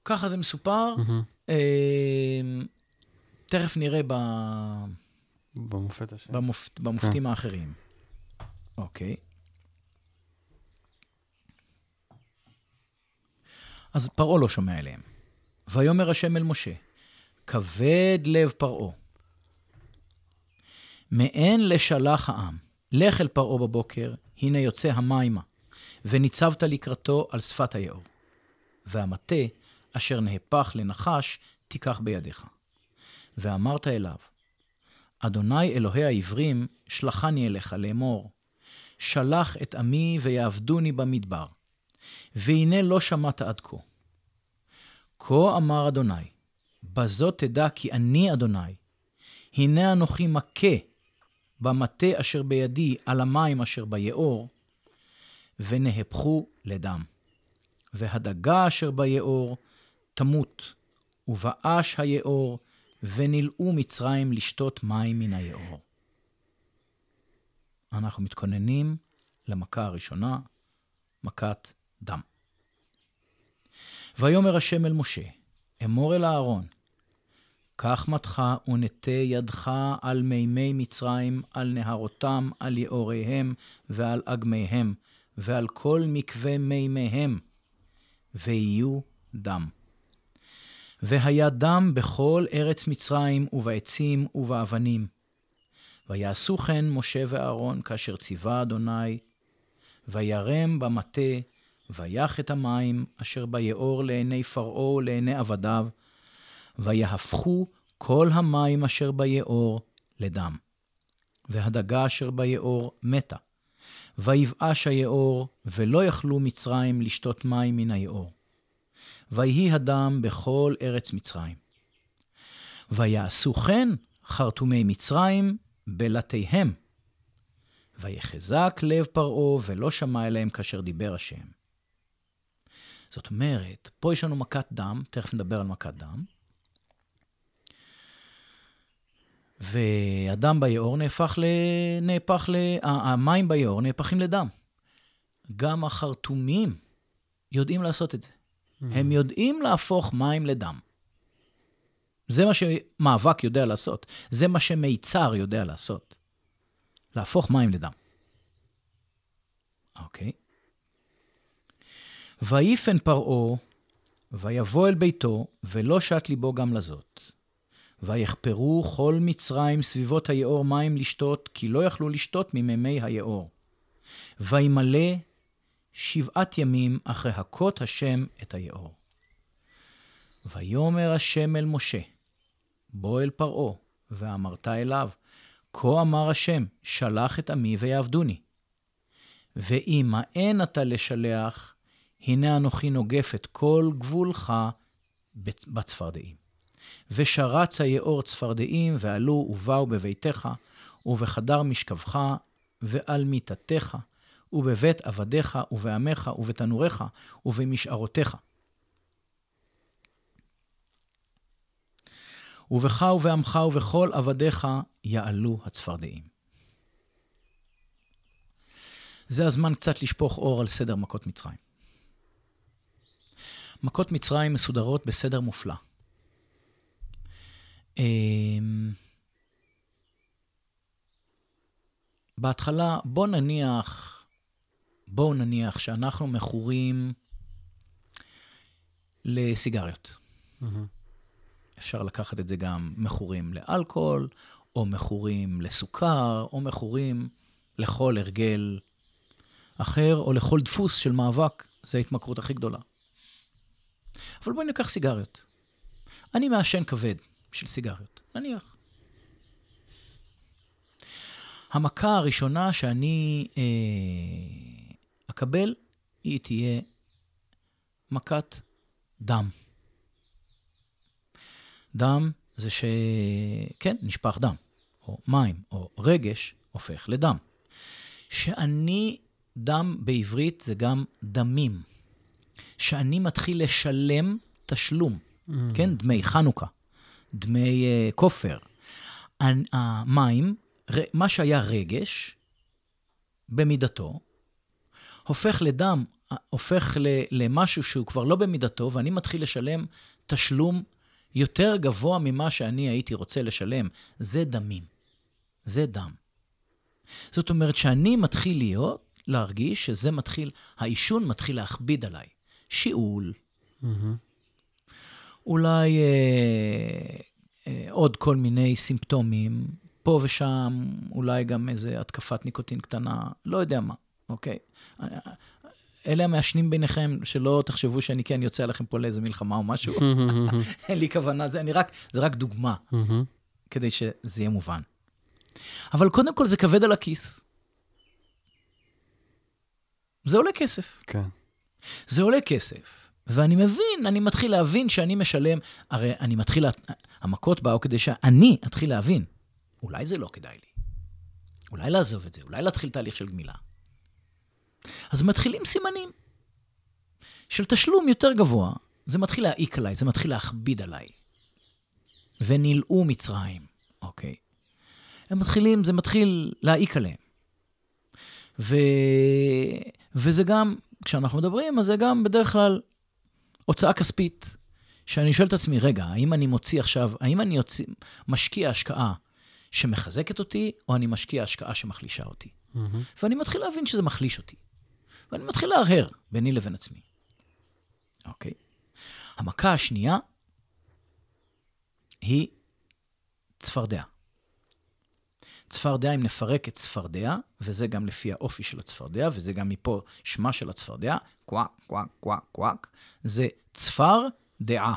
ככה זה מסופר. אה, תכף נראה ב... במופת השני. במופ... במופתים האחרים. אוקיי. אז פרעה לא שומע אליהם. ויאמר השם אל משה, כבד לב פרעה. מעין לשלח העם, לך אל פרעה בבוקר, הנה יוצא המימה, וניצבת לקראתו על שפת היאור. והמטה, אשר נהפך לנחש, תיקח בידיך. ואמרת אליו, אדוני אלוהי העברים, שלחני אליך לאמור, שלח את עמי ויעבדוני במדבר, והנה לא שמעת עד כה. כה אמר אדוני, בזאת תדע כי אני אדוני, הנה אנוכי מכה במטה אשר בידי על המים אשר ביאור, ונהפכו לדם. והדגה אשר ביאור תמות, ובאש היאור, ונלאו מצרים לשתות מים מן היאור. אנחנו מתכוננים למכה הראשונה, מכת דם. ויאמר השם אל משה, אמור אל אהרון, קח מטך ונטה ידך על מימי מצרים, על נהרותם, על יאוריהם ועל אגמיהם, ועל כל מקווה מימיהם, ויהיו דם. והיה דם בכל ארץ מצרים, ובעצים ובאבנים. ויעשו כן משה ואהרון כאשר ציווה אדוני, וירם במטה, ויח את המים אשר ביאור לעיני פרעה ולעיני עבדיו, ויהפכו כל המים אשר ביאור לדם. והדגה אשר ביאור מתה. ויבאש היאור, ולא יכלו מצרים לשתות מים מן היאור. ויהי הדם בכל ארץ מצרים. ויעשו כן חרטומי מצרים בלתיהם. ויחזק לב פרעה, ולא שמע אליהם כאשר דיבר השם. זאת אומרת, פה יש לנו מכת דם, תכף נדבר על מכת דם. והדם ביאור נהפך ל... נהפך ל... המים ביאור נהפכים לדם. גם החרטומים יודעים לעשות את זה. הם יודעים להפוך מים לדם. זה מה שמאבק יודע לעשות. זה מה שמיצר יודע לעשות. להפוך מים לדם. אוקיי. ויפן פרעה, ויבוא אל ביתו, ולא שט ליבו גם לזאת. ויחפרו כל מצרים סביבות היאור מים לשתות, כי לא יכלו לשתות ממימי היאור. וימלא שבעת ימים אחרי הכות השם את היאור. ויאמר השם אל משה, בוא אל פרעה, ואמרת אליו, כה אמר השם, שלח את עמי ויעבדוני. ואם האין אתה לשלח, הנה אנוכי נוגף את כל גבולך בצפרדעים. ושרץ היאור צפרדעים, ועלו ובאו בביתך, ובחדר משכבך, ועל מיטתך, ובבית עבדיך, ובעמך, ובתנוריך, ובמשערותיך. ובך ובעמך ובכל עבדיך יעלו הצפרדעים. זה הזמן קצת לשפוך אור על סדר מכות מצרים. מכות מצרים מסודרות בסדר מופלא. אמ, בהתחלה, בוא נניח, בואו נניח שאנחנו מכורים לסיגריות. מהמם. אפשר לקחת את זה גם מכורים לאלכוהול, או מכורים לסוכר, או מכורים לכל הרגל אחר, או לכל דפוס של מאבק. זו ההתמכרות הכי גדולה. אבל בואי ניקח סיגריות. אני מעשן כבד של סיגריות, נניח. המכה הראשונה שאני אה, אקבל, היא תהיה מכת דם. דם זה ש... כן, נשפך דם, או מים, או רגש, הופך לדם. שאני, דם בעברית זה גם דמים. שאני מתחיל לשלם תשלום, mm. כן? דמי חנוכה, דמי uh, כופר. המים, מה שהיה רגש, במידתו, הופך לדם, הופך למשהו שהוא כבר לא במידתו, ואני מתחיל לשלם תשלום יותר גבוה ממה שאני הייתי רוצה לשלם. זה דמים. זה דם. זאת אומרת שאני מתחיל להיות, להרגיש שזה מתחיל, העישון מתחיל להכביד עליי. שיעול. Mm-hmm. אולי אה, אה, עוד כל מיני סימפטומים, פה ושם, אולי גם איזה התקפת ניקוטין קטנה, לא יודע מה, אוקיי? אלה המעשנים ביניכם, שלא תחשבו שאני כן יוצא עליכם פה לאיזה מלחמה או משהו. אין לי כוונה, זה, אני רק, זה רק דוגמה, כדי שזה יהיה מובן. אבל קודם כל זה כבד על הכיס. זה עולה כסף. כן. זה עולה כסף. ואני מבין, אני מתחיל להבין שאני משלם, הרי אני מתחיל, המכות באו כדי שאני אתחיל להבין, אולי זה לא כדאי לי. אולי לעזוב את זה, אולי להתחיל תהליך של גמילה. אז מתחילים סימנים של תשלום יותר גבוה. זה מתחיל להעיק עליי, זה מתחיל להכביד עליי. ונלאו מצרים, אוקיי. הם מתחילים, זה מתחיל להעיק עליהם. ו... וזה גם, כשאנחנו מדברים, אז זה גם בדרך כלל הוצאה כספית. שאני שואל את עצמי, רגע, האם אני מוציא עכשיו, האם אני יוצא, משקיע השקעה שמחזקת אותי, או אני משקיע השקעה שמחלישה אותי? Mm-hmm. ואני מתחיל להבין שזה מחליש אותי. ואני מתחיל להרהר ביני לבין עצמי. אוקיי? המכה השנייה היא צפרדע. צפרדע, אם נפרק את צפרדע, וזה גם לפי האופי של הצפרדע, וזה גם מפה שמה של הצפרדע, קוואק, קוואק, קוואק, קוואק, זה צפר דעה.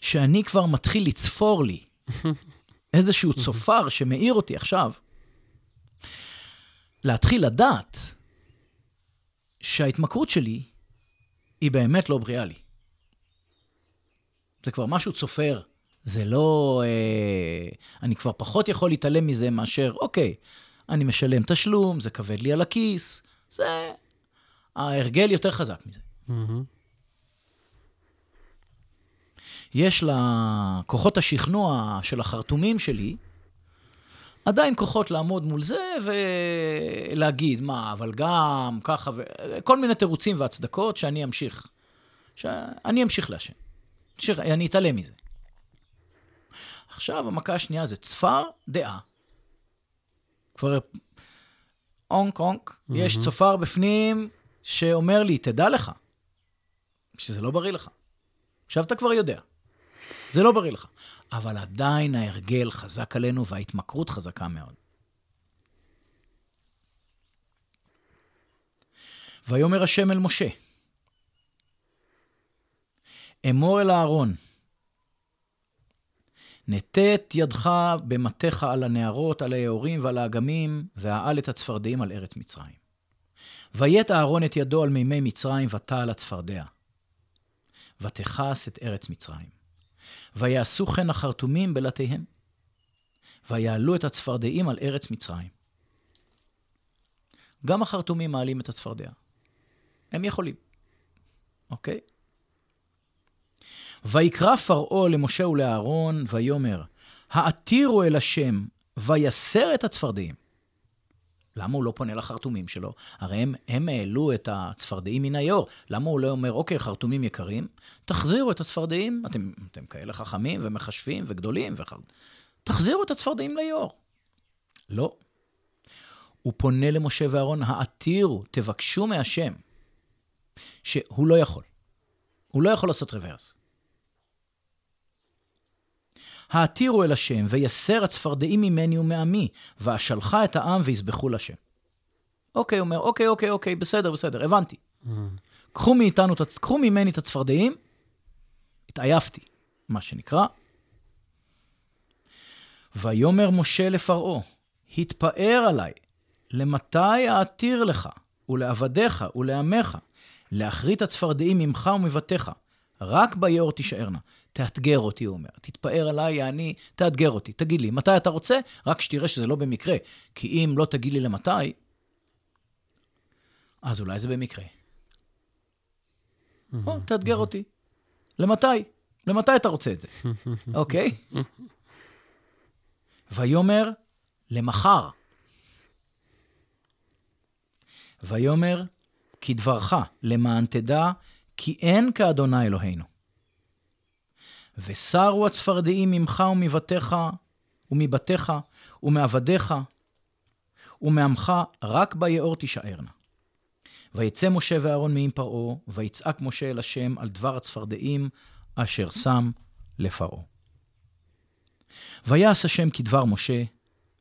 שאני כבר מתחיל לצפור לי איזשהו צופר שמאיר אותי עכשיו, להתחיל לדעת שההתמכרות שלי היא באמת לא בריאה לי. זה כבר משהו צופר. זה לא... אה, אני כבר פחות יכול להתעלם מזה מאשר, אוקיי, אני משלם תשלום, זה כבד לי על הכיס, זה... ההרגל יותר חזק מזה. Mm-hmm. יש לכוחות השכנוע של החרטומים שלי, עדיין כוחות לעמוד מול זה ולהגיד, מה, אבל גם ככה, וכל מיני תירוצים והצדקות שאני אמשיך, שאני אמשיך לעשן. אני אתעלם מזה. עכשיו, המכה השנייה זה צפר דעה. כבר אונק אונק, mm-hmm. יש צופר בפנים שאומר לי, תדע לך, שזה לא בריא לך. עכשיו אתה כבר יודע. זה לא בריא לך. אבל עדיין ההרגל חזק עלינו וההתמכרות חזקה מאוד. ויאמר השם אל משה, אמור אל אהרון, נטה את ידך במטיך על הנערות, על היאורים ועל האגמים, והעל את הצפרדעים על ארץ מצרים. ויית אהרון את ידו על מימי מצרים, ותע על הצפרדע. ותכס את ארץ מצרים. ויעשו כן החרטומים בלתיהם. ויעלו את הצפרדעים על ארץ מצרים. גם החרטומים מעלים את הצפרדע. הם יכולים, אוקיי? ויקרא פרעה למשה ולאהרון, ויאמר, העתירו אל השם, ויסר את הצפרדעים. למה הוא לא פונה לחרטומים שלו? הרי הם, הם העלו את הצפרדעים מן היאור. למה הוא לא אומר, אוקיי, חרטומים יקרים, תחזירו את הצפרדעים, אתם, אתם כאלה חכמים ומחשבים וגדולים, וחר... תחזירו את הצפרדעים ליאור. לא. הוא פונה למשה ואהרון, העתירו, תבקשו מהשם, שהוא לא יכול. הוא לא יכול לעשות רוורס. העתירו אל השם, ויסר הצפרדעים ממני ומעמי, ואשלחה את העם ויזבחו לשם. אוקיי, אומר, אוקיי, אוקיי, אוקיי, בסדר, בסדר, הבנתי. קחו מאיתנו, קחו ממני את הצפרדעים, התעייפתי, מה שנקרא. ויאמר משה לפרעה, התפאר עליי, למתי אעתיר לך, ולעבדיך, ולעמך, להכרית הצפרדעים ממך ומבתיך, רק ביאור תישארנה. תאתגר אותי, הוא אומר. תתפאר עליי, אני, תאתגר אותי. תגיד לי, מתי אתה רוצה? רק שתראה שזה לא במקרה. כי אם לא תגיד לי למתי, אז אולי זה במקרה. או, תאתגר אותי. למתי? למתי אתה רוצה את זה? אוקיי? ויאמר, למחר. ויאמר, כדברך, למען תדע, כי אין כאדוני אלוהינו. וסרו הצפרדעים ממך ומבתיך, ומבתיך, ומעבדיך, ומעמך, רק ביאור תישארנה. ויצא משה ואהרון מעם פרעה, ויצעק משה אל השם על דבר הצפרדעים, אשר שם לפרעה. ויעש השם כדבר משה,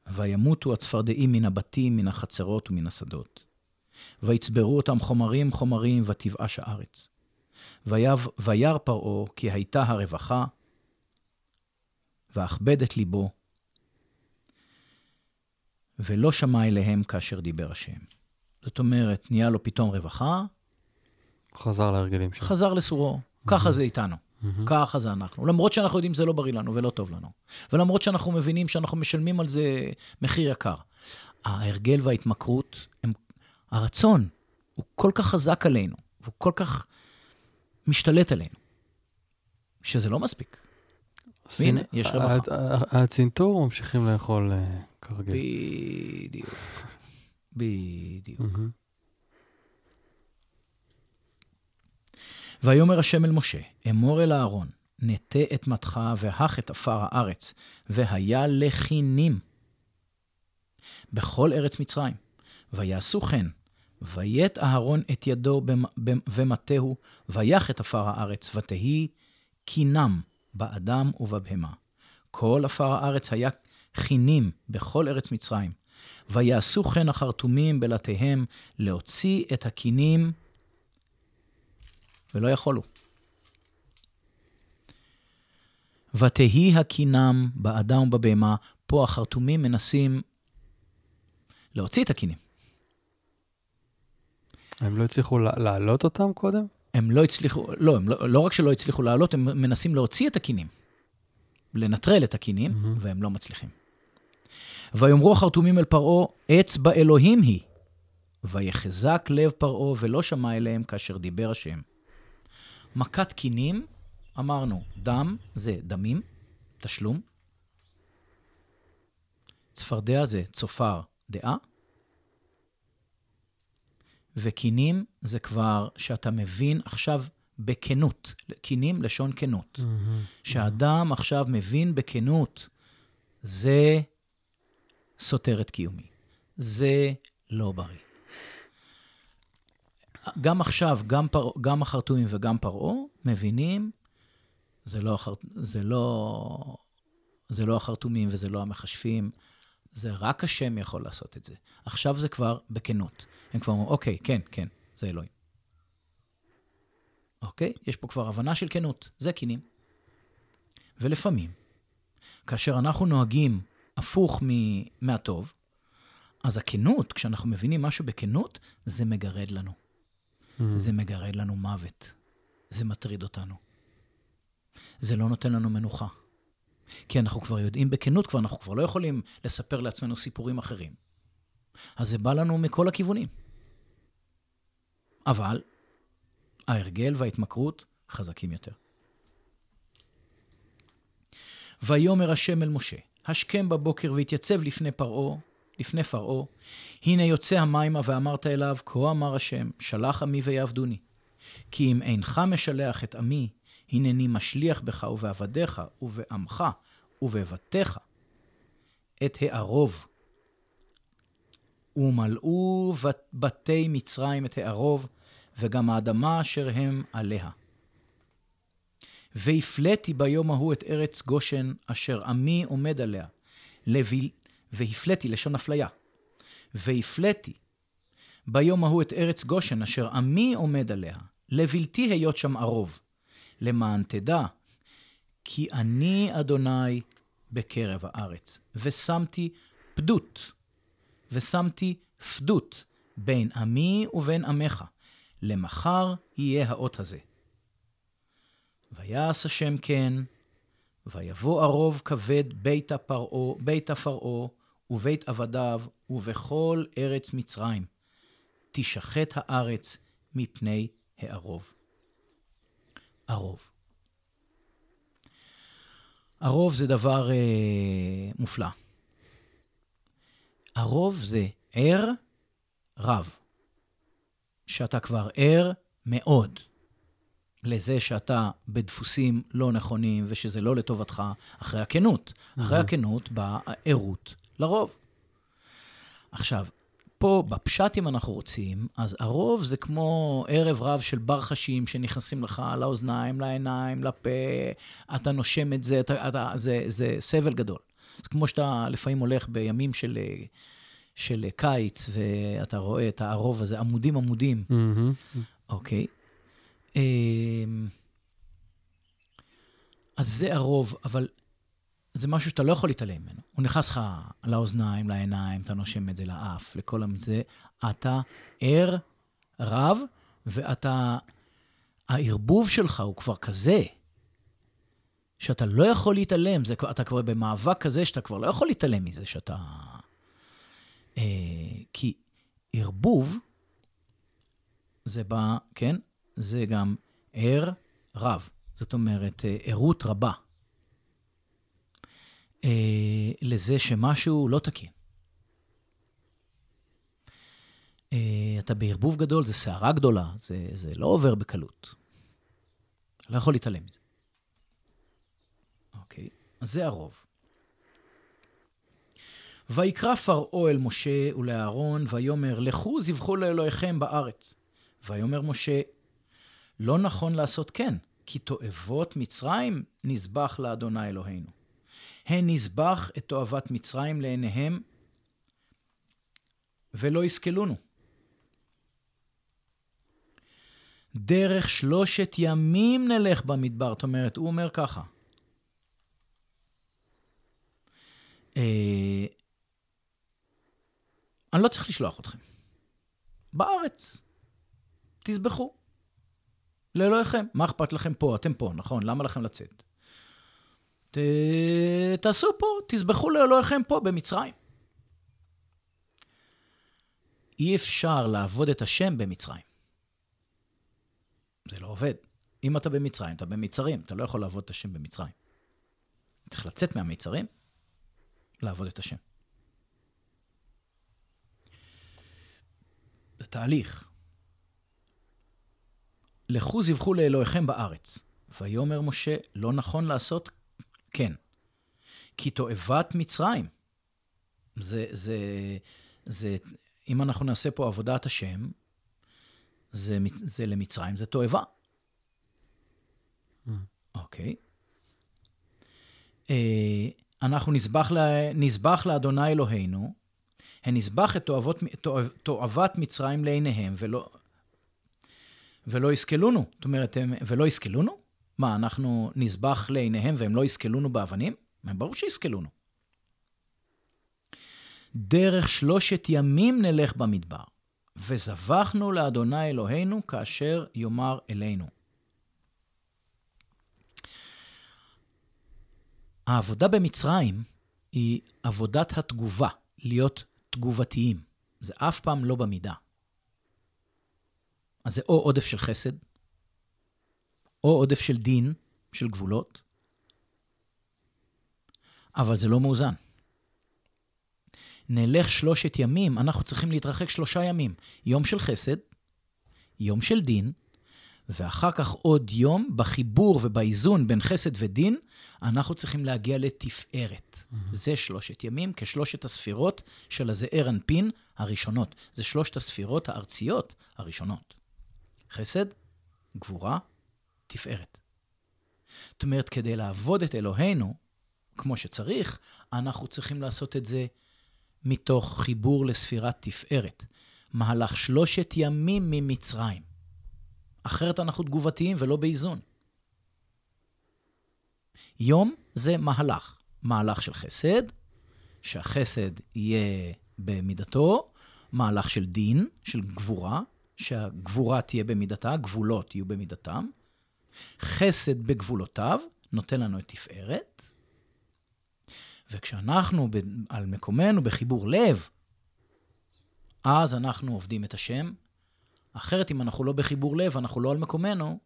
וימותו הצפרדעים מן הבתים, מן החצרות ומן השדות. ויצברו אותם חומרים חומרים, ותבאש הארץ. וירא פרעה כי הייתה הרווחה, ואכבד את ליבו, ולא שמע אליהם כאשר דיבר השם. זאת אומרת, נהיה לו פתאום רווחה. חזר להרגלים שלו. חזר לסורו. ככה זה איתנו. ככה זה אנחנו. למרות שאנחנו יודעים שזה לא בריא לנו ולא טוב לנו. ולמרות שאנחנו מבינים שאנחנו משלמים על זה מחיר יקר. ההרגל וההתמכרות, הם, הרצון הוא כל כך חזק עלינו, והוא כל כך משתלט עלינו, שזה לא מספיק. והנה, יש רווחה. הצנתור ממשיכים לאכול אה, כרגיל. בדיוק. בדיוק. ויאמר השם אל משה, אמור אל אהרון, נטה את מתך והך את עפר הארץ, והיה לכינים בכל ארץ מצרים. ויעשו כן, ויית אהרון את ידו ומטהו, ויח את עפר הארץ, ותהי קינם באדם ובבהמה. כל עפר הארץ היה חינים בכל ארץ מצרים. ויעשו כן החרטומים בלתיהם להוציא את הקינים, ולא יכולו. ותהי הקינם באדם ובבהמה, פה החרטומים מנסים להוציא את הקינים. הם לא הצליחו להעלות אותם קודם? הם לא הצליחו, לא, הם לא, לא רק שלא הצליחו להעלות, הם מנסים להוציא את הקינים. לנטרל את הקינים, mm-hmm. והם לא מצליחים. ויאמרו החרטומים אל פרעה, אצבע אלוהים היא. ויחזק לב פרעה ולא שמע אליהם כאשר דיבר השם. מכת קינים, אמרנו, דם זה דמים, תשלום. צפרדע זה צופר דעה. וקינים זה כבר שאתה מבין עכשיו בכנות, קינים לשון כנות. Mm-hmm. שאדם mm-hmm. עכשיו מבין בכנות, זה סותר את קיומי. זה לא בריא. גם עכשיו, גם, פר, גם החרטומים וגם פרעה מבינים, זה לא, החר, זה, לא, זה לא החרטומים וזה לא המכשפים, זה רק השם יכול לעשות את זה. עכשיו זה כבר בכנות. הם כבר אומרים, אוקיי, כן, כן, זה אלוהים. אוקיי? יש פה כבר הבנה של כנות, זה קינים. ולפעמים, כאשר אנחנו נוהגים הפוך מ- מהטוב, אז הכנות, כשאנחנו מבינים משהו בכנות, זה מגרד לנו. Mm. זה מגרד לנו מוות. זה מטריד אותנו. זה לא נותן לנו מנוחה. כי אנחנו כבר יודעים בכנות, כבר אנחנו כבר לא יכולים לספר לעצמנו סיפורים אחרים. אז זה בא לנו מכל הכיוונים. אבל ההרגל וההתמכרות חזקים יותר. ויאמר השם אל משה, השכם בבוקר והתייצב לפני פרעה, לפני פרעה, הנה יוצא המימה ואמרת אליו, כה אמר השם, שלח עמי ויעבדוני. כי אם אינך משלח את עמי, הנני משליח בך ובעבדיך ובעמך ובבתיך את הערוב. ומלאו בתי מצרים את הערוב, וגם האדמה אשר הם עליה. והפלאתי ביום ההוא את ארץ גושן, אשר עמי עומד עליה. לביל... והפלאתי, לשון אפליה. והפלאתי ביום ההוא את ארץ גושן, אשר עמי עומד עליה. לבלתי היות שם ערוב. למען תדע, כי אני אדוני בקרב הארץ. ושמתי פדות, ושמתי פדות בין עמי ובין עמך, למחר יהיה האות הזה. ויעש השם כן, ויבוא ערוב כבד בית הפרעה, בית הפרעה, ובית עבדיו, ובכל ארץ מצרים. תשחט הארץ מפני הערוב. ערוב. ערוב זה דבר אה, מופלא. ערוב זה ער רב, שאתה כבר ער מאוד לזה שאתה בדפוסים לא נכונים ושזה לא לטובתך, אחרי הכנות. אחרי הכנות באה הערות לרוב. עכשיו, פה, בפשט, אם אנחנו רוצים, אז הרוב זה כמו ערב רב של ברחשים שנכנסים לך לאוזניים, לעיניים, לפה, אתה נושם את זה, אתה, אתה, זה, זה סבל גדול. זה כמו שאתה לפעמים הולך בימים של, של קיץ, ואתה רואה את הרוב הזה, עמודים עמודים, Mm-hmm. אוקיי? אמ, אז זה הרוב, אבל זה משהו שאתה לא יכול להתעלם ממנו. הוא נכנס לך לאוזניים, לעיניים, אתה נושם את זה לאף, לכל זה. אתה ער, רב, ואתה... הערבוב שלך הוא כבר כזה, שאתה לא יכול להתעלם. זה, אתה כבר במאבק כזה שאתה כבר לא יכול להתעלם מזה שאתה... אה, כי ערבוב, זה בא, כן? זה גם ער רב. זאת אומרת, אה, ערות רבה. אה, לזה שמשהו לא תקין. אה, אתה בערבוב גדול, זה סערה גדולה, זה, זה לא עובר בקלות. לא יכול להתעלם מזה. זה הרוב. ויקרא פרעה אל משה ולאהרון, ויאמר, לכו זבחו לאלוהיכם בארץ. ויאמר משה, לא נכון לעשות כן, כי תועבות מצרים נזבח לאדוני אלוהינו. הן נזבח את תועבת מצרים לעיניהם, ולא יסכלונו. דרך שלושת ימים נלך במדבר. זאת אומרת, הוא אומר ככה. אה, אני לא צריך לשלוח אתכם. בארץ. תזבחו. לאלוהיכם. מה אכפת לכם פה? אתם פה, נכון? למה לכם לצאת? ת... תעשו פה, תזבחו לאלוהיכם פה במצרים. אי אפשר לעבוד את השם במצרים. זה לא עובד. אם אתה במצרים, אתה במצרים, אתה לא יכול לעבוד את השם במצרים. צריך לצאת מהמצרים, לעבוד את השם. זה תהליך. לכו זבחו לאלוהיכם בארץ. ויאמר משה, לא נכון לעשות כן. כי תועבת מצרים, זה, זה, זה, אם אנחנו נעשה פה עבודת השם, זה, זה למצרים, זה תועבה. אוקיי. אה, אנחנו נזבח, לה, נזבח לאדוני אלוהינו, הנזבח את תועבות, תועב, תועבת מצרים לעיניהם, ולא, ולא יסכלונו. זאת אומרת, הם, ולא יסכלונו? מה, אנחנו נזבח לעיניהם והם לא יסכלונו באבנים? ברור שיסכלונו. דרך שלושת ימים נלך במדבר, וזבחנו לאדוני אלוהינו כאשר יאמר אלינו. העבודה במצרים היא עבודת התגובה, להיות תגובתיים. זה אף פעם לא במידה. אז זה או עודף של חסד, או עודף של דין, של גבולות, אבל זה לא מאוזן. נלך שלושת ימים, אנחנו צריכים להתרחק שלושה ימים. יום של חסד, יום של דין, ואחר כך עוד יום בחיבור ובאיזון בין חסד ודין, אנחנו צריכים להגיע לתפארת. Mm-hmm. זה שלושת ימים, כשלושת הספירות של הזעיר אנפין הראשונות. זה שלושת הספירות הארציות הראשונות. חסד, גבורה, תפארת. זאת אומרת, כדי לעבוד את אלוהינו כמו שצריך, אנחנו צריכים לעשות את זה מתוך חיבור לספירת תפארת. מהלך שלושת ימים ממצרים. אחרת אנחנו תגובתיים ולא באיזון. יום זה מהלך. מהלך של חסד, שהחסד יהיה במידתו, מהלך של דין, של גבורה, שהגבורה תהיה במידתה, גבולות יהיו במידתם. חסד בגבולותיו, נותן לנו את תפארת. וכשאנחנו ב- על מקומנו בחיבור לב, אז אנחנו עובדים את השם. אחרת, אם אנחנו לא בחיבור לב, אנחנו לא על מקומנו,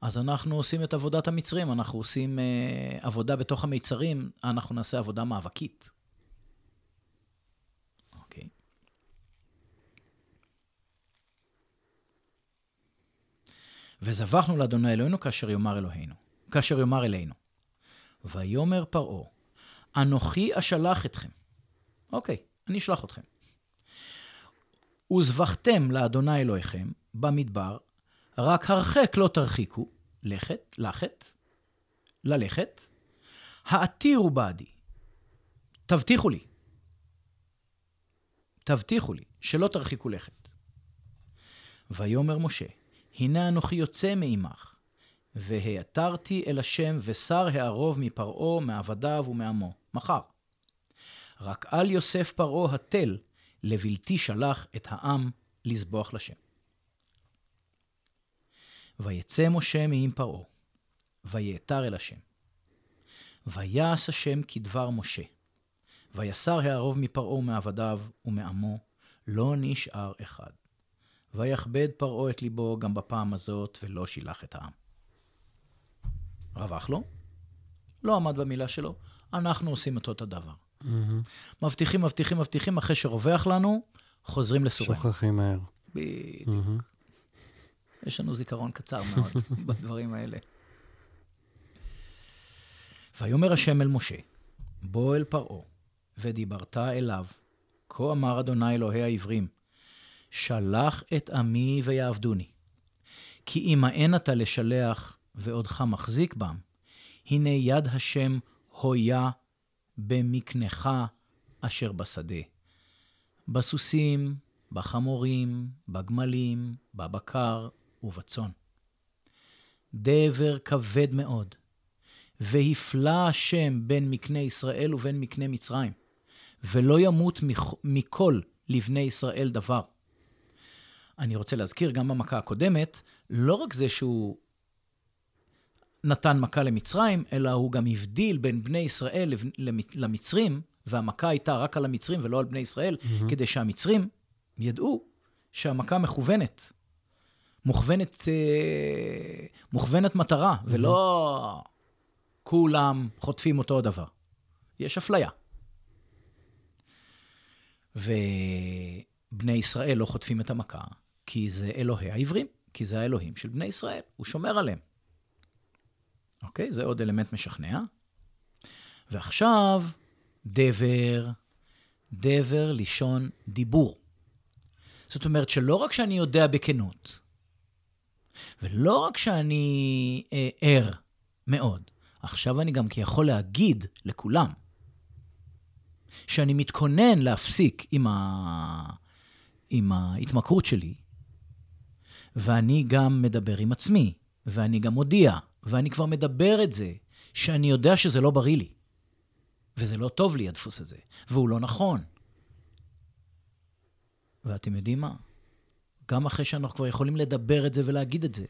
אז אנחנו עושים את עבודת המצרים, אנחנו עושים אה, עבודה בתוך המיצרים, אנחנו נעשה עבודה מאבקית. אוקיי. וזבחנו לאדוני אלוהינו כאשר יאמר אלוהינו, כאשר יאמר אלינו. ויאמר פרעה, אנוכי אשלח אתכם. אוקיי, אני אשלח אתכם. וזבחתם לאדוני אלוהיכם במדבר, רק הרחק לא תרחיקו, לכת, לכת, ללכת, העתירו בעדי. תבטיחו לי. תבטיחו לי, שלא תרחיקו לכת. ויאמר משה, הנה אנוכי יוצא מעמך, והעתרתי אל השם, ושר הערוב מפרעה, מעבדיו ומעמו. מחר. רק על יוסף פרעה התל, לבלתי שלח את העם לזבוח לשם. ויצא משה מעם פרעה, ויעתר אל השם. ויעש השם כדבר משה. ויסר הערוב מפרעה ומעבדיו ומעמו, לא נשאר אחד. ויכבד פרעה את ליבו גם בפעם הזאת, ולא שילח את העם. רווח לו? לא עמד במילה שלו, אנחנו עושים את אותו דבר. מבטיחים, מבטיחים, מבטיחים, אחרי שרווח לנו, חוזרים לסוריה. שוכחים מהר. בדיוק. מהמם. יש לנו זיכרון קצר מאוד בדברים האלה. ויאמר השם אל משה, בוא אל פרעה, ודיברת אליו, כה אמר אדוני אלוהי העברים, שלח את עמי ויעבדוני. כי אם אתה לשלח ועודך מחזיק בם, הנה יד השם הויה במקנך אשר בשדה. בסוסים, בחמורים, בגמלים, בבקר ובצאן. דבר כבד מאוד, והפלא השם בין מקנה ישראל ובין מקנה מצרים, ולא ימות מכ- מכל לבני ישראל דבר. אני רוצה להזכיר, גם במכה הקודמת, לא רק זה שהוא נתן מכה למצרים, אלא הוא גם הבדיל בין בני ישראל למצרים, והמכה הייתה רק על המצרים ולא על בני ישראל, mm-hmm. כדי שהמצרים ידעו שהמכה מכוונת. מוכוונת, אה, מוכוונת מטרה, mm-hmm. ולא כולם חוטפים אותו הדבר. יש אפליה. ובני ישראל לא חוטפים את המכה, כי זה אלוהי העברים, כי זה האלוהים של בני ישראל, הוא שומר עליהם. אוקיי? זה עוד אלמנט משכנע. ועכשיו, דבר, דבר לשון דיבור. זאת אומרת שלא רק שאני יודע בכנות, ולא רק שאני אה, ער מאוד, עכשיו אני גם יכול להגיד לכולם שאני מתכונן להפסיק עם, ה... עם ההתמכרות שלי, ואני גם מדבר עם עצמי, ואני גם מודיע, ואני כבר מדבר את זה, שאני יודע שזה לא בריא לי, וזה לא טוב לי, הדפוס הזה, והוא לא נכון. ואתם יודעים מה? גם אחרי שאנחנו כבר יכולים לדבר את זה ולהגיד את זה,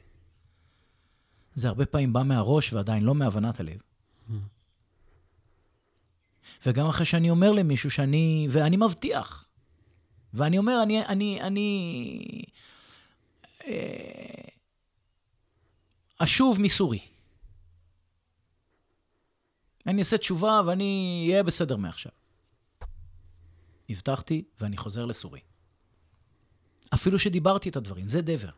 זה הרבה פעמים בא מהראש ועדיין לא מהבנת הלב. וגם אחרי שאני אומר למישהו שאני, ואני מבטיח, ואני אומר, אני, אני, אני אה, אשוב מסורי. אני אעשה תשובה ואני אהיה בסדר מעכשיו. הבטחתי ואני חוזר לסורי. אפילו שדיברתי את הדברים, זה דבר.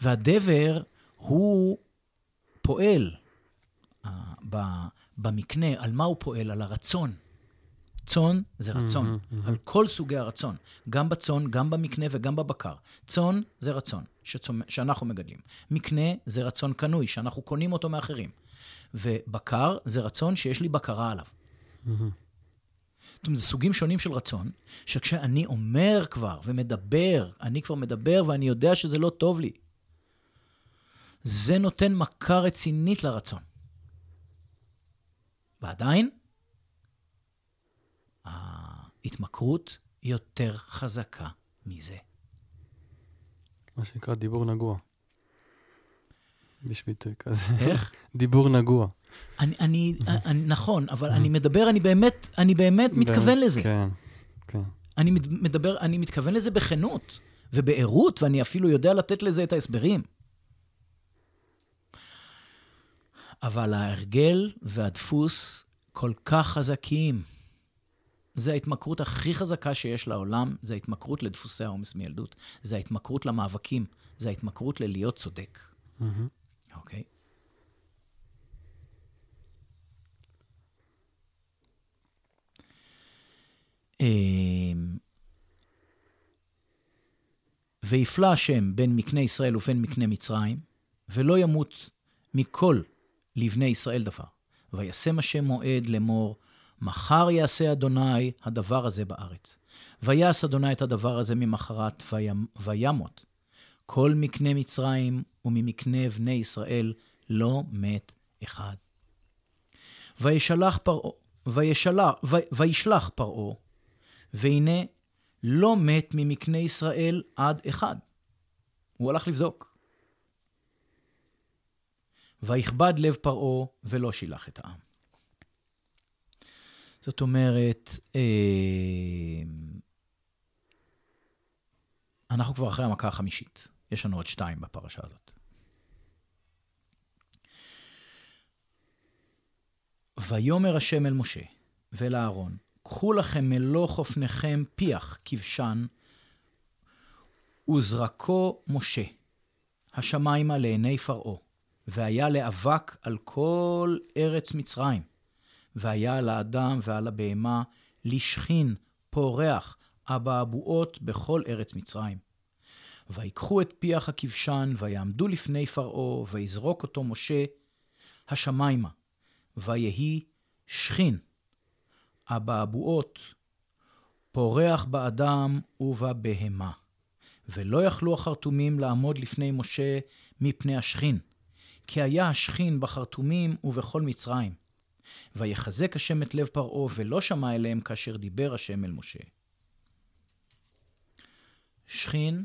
והדבר הוא פועל ב- במקנה, על מה הוא פועל? על הרצון. צאן זה רצון, מהמם, מהמם. על כל סוגי הרצון, גם בצאן, גם במקנה וגם בבקר. צאן זה רצון שצומ... שאנחנו מגדלים. מקנה זה רצון קנוי, שאנחנו קונים אותו מאחרים. ובקר זה רצון שיש לי בקרה עליו. זאת אומרת, זה סוגים שונים של רצון, שכשאני אומר כבר ומדבר, אני כבר מדבר ואני יודע שזה לא טוב לי, זה נותן מכה רצינית לרצון. ועדיין, ההתמכרות יותר חזקה מזה. מה שנקרא דיבור נגוע. יש ביטוי כזה. איך? דיבור נגוע. אני, אני, אני, נכון, אבל אני מדבר, אני באמת, אני באמת מתכוון לזה. כן, כן. אני מד- מדבר, אני מתכוון לזה בכנות ובערות, ואני אפילו יודע לתת לזה את ההסברים. אבל ההרגל והדפוס כל כך חזקים. זה ההתמכרות הכי חזקה שיש לעולם, זה ההתמכרות לדפוסי העומס מילדות. זה ההתמכרות למאבקים, זה ההתמכרות ללהיות צודק. מהמם. אוקיי? אמ, ויפלא השם בין מקנה ישראל ובין מקנה מצרים, ולא ימות מכל לבני ישראל דבר. וישם השם מועד לאמור, מחר יעשה אדוני הדבר הזה בארץ. ויעש אדוני את הדבר הזה ממחרת וימ- וימות. כל מקנה מצרים וממקנה בני ישראל לא מת אחד. וישלח פרעה, וישלח, ו- וישלח פרעה, והנה לא מת ממקנה ישראל עד אחד. הוא הלך לבדוק. ויכבד לב פרעה ולא שילח את העם. זאת אומרת, אה, אנחנו כבר אחרי המכה החמישית. יש לנו עוד שתיים בפרשה הזאת. ויאמר השם אל משה ואל אהרון, קחו לכם מלוא חופניכם פיח כבשן, וזרקו משה השמיימה לעיני פרעה, והיה לאבק על כל ארץ מצרים, והיה על האדם ועל הבהמה לשכין פורח אבעבועות בכל ארץ מצרים. ויקחו את פיח הכבשן, ויעמדו לפני פרעה, ויזרוק אותו משה השמיימה, ויהי שכין, אבעבועות, פורח באדם ובבהמה. ולא יכלו החרטומים לעמוד לפני משה מפני השכין, כי היה השכין בחרטומים ובכל מצרים. ויחזק השם את לב פרעה, ולא שמע אליהם כאשר דיבר השם אל משה. שכין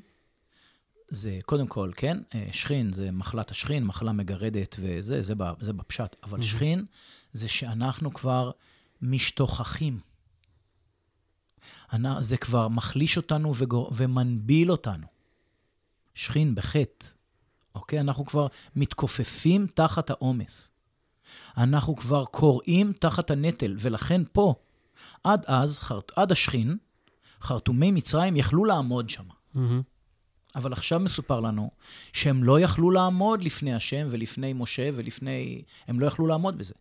זה קודם כל, כן, אה, שכין זה מחלת השכין, מחלה מגרדת וזה, זה, זה בפשט. אבל שכין זה שאנחנו כבר משתוכחים. זה כבר מחליש אותנו וגור... ומנביל אותנו. שכין בחטא, אוקיי? אנחנו כבר מתכופפים תחת העומס. אנחנו כבר קוראים תחת הנטל, ולכן פה, עד אז, חרט... עד השכין, חרטומי מצרים יכלו לעמוד שם. מהמם. אבל עכשיו מסופר לנו שהם לא יכלו לעמוד לפני השם ולפני משה ולפני... הם לא יכלו לעמוד בזה.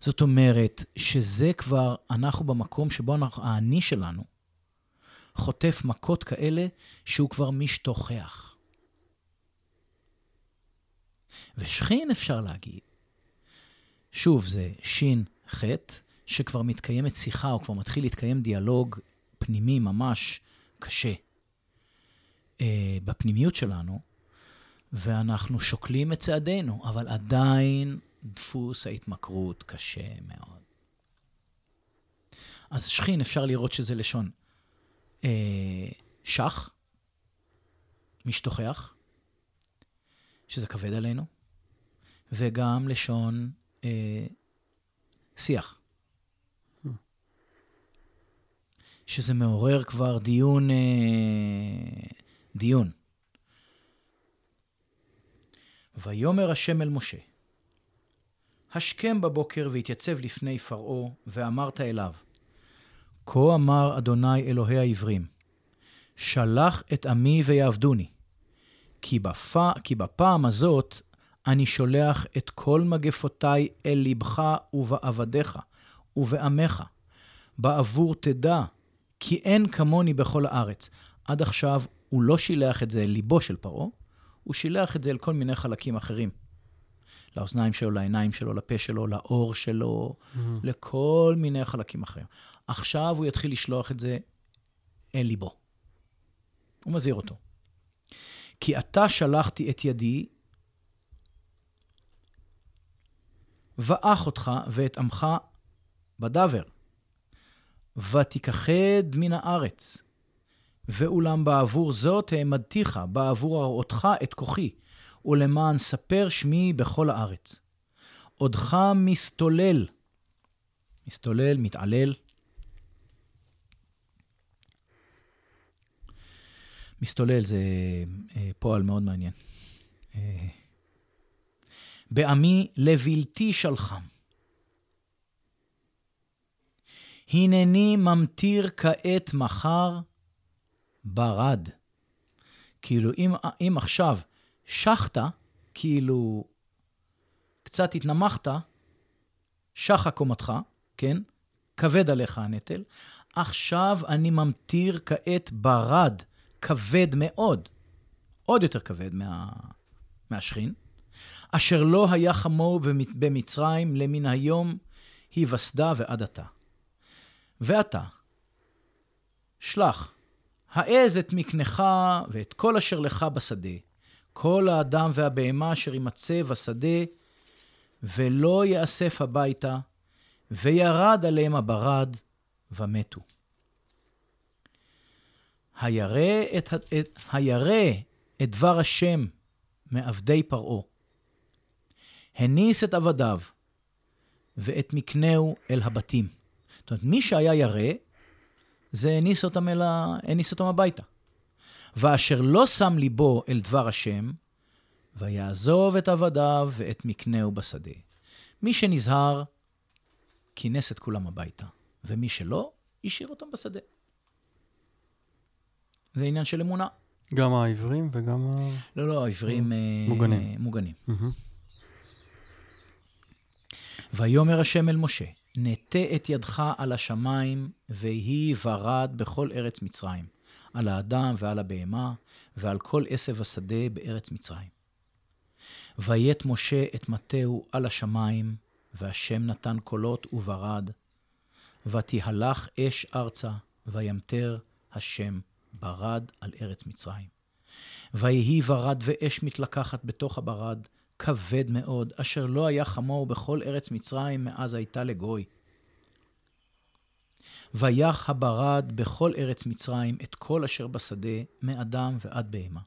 זאת אומרת שזה כבר, אנחנו במקום שבו אנחנו, האני שלנו חוטף מכות כאלה שהוא כבר משתוכח. ושכין אפשר להגיד, שוב, זה שין חטא, שכבר מתקיימת שיחה, או כבר מתחיל להתקיים דיאלוג פנימי ממש קשה. אה, בפנימיות שלנו, ואנחנו שוקלים את צעדינו, אבל עדיין דפוס ההתמכרות קשה מאוד. אז שכין, אפשר לראות שזה לשון אה, שח, משתוכח, שזה כבד עלינו, וגם לשון אה, שיח. שזה מעורר כבר דיון, אה, דיון. ויאמר השם אל משה, השכם בבוקר והתייצב לפני פרעה, ואמרת אליו, כה אמר אדוני אלוהי העברים, שלח את עמי ויעבדוני, כי, בפ... כי בפעם הזאת אני שולח את כל מגפותי אל לבך ובעבדיך ובעמך, בעבור תדע, כי אין כמוני בכל הארץ. עד עכשיו הוא לא שילח את זה אל ליבו של פרעה, הוא שילח את זה אל כל מיני חלקים אחרים. לאוזניים שלו, לעיניים שלו, לפה שלו, לאור שלו, מהמם. לכל מיני חלקים אחרים. עכשיו הוא יתחיל לשלוח את זה אל ליבו. הוא מזהיר אותו. כי אתה שלחתי את ידי, ואח אותך ואת עמך בדבר. ותיכחד מן הארץ. ואולם בעבור זאת העמדתיך, בעבור הראותך את כוחי, ולמען ספר שמי בכל הארץ. עודך מסתולל, מסתולל, מתעלל. מסתולל זה אה, פועל מאוד מעניין. בעמי לבלתי שלחם. הנני ממטיר כעת מחר ברד. כאילו, אם, אם עכשיו שחת, כאילו, קצת התנמכת, שחה קומתך, כן? כבד עליך הנטל. עכשיו אני ממטיר כעת ברד, כבד מאוד, עוד יותר כבד מה, מהשכין, אשר לא היה חמור במצרים למן היום היווסדה ועד עתה. ועתה, שלח, העז את מקנך ואת כל אשר לך בשדה, כל האדם והבהמה אשר יימצא בשדה, ולא יאסף הביתה, וירד עליהם הברד, ומתו. הירא את, את, הירא את דבר השם מעבדי פרעה. הניס את עבדיו, ואת מקנהו אל הבתים. זאת אומרת, מי שהיה ירא, זה הניס אותם, אל ה... הניס אותם הביתה. ואשר לא שם ליבו אל דבר השם, ויעזוב את עבדיו ואת מקנהו בשדה. מי שנזהר, כינס את כולם הביתה, ומי שלא, השאיר אותם בשדה. זה עניין של אמונה. גם העברים וגם ה... לא, לא, העברים מוגנים. אה, מוגנים. מהמם. ויאמר השם אל משה, נטה את ידך על השמיים, ויהי ורד בכל ארץ מצרים, על האדם ועל הבהמה, ועל כל עשב השדה בארץ מצרים. ויית משה את מטהו על השמיים, והשם נתן קולות וברד, ותהלך אש ארצה, וימטר השם ברד על ארץ מצרים. ויהי ברד ואש מתלקחת בתוך הברד, כבד מאוד, אשר לא היה חמור בכל ארץ מצרים מאז הייתה לגוי. ויח הברד בכל ארץ מצרים את כל אשר בשדה, מאדם ועד בהמה.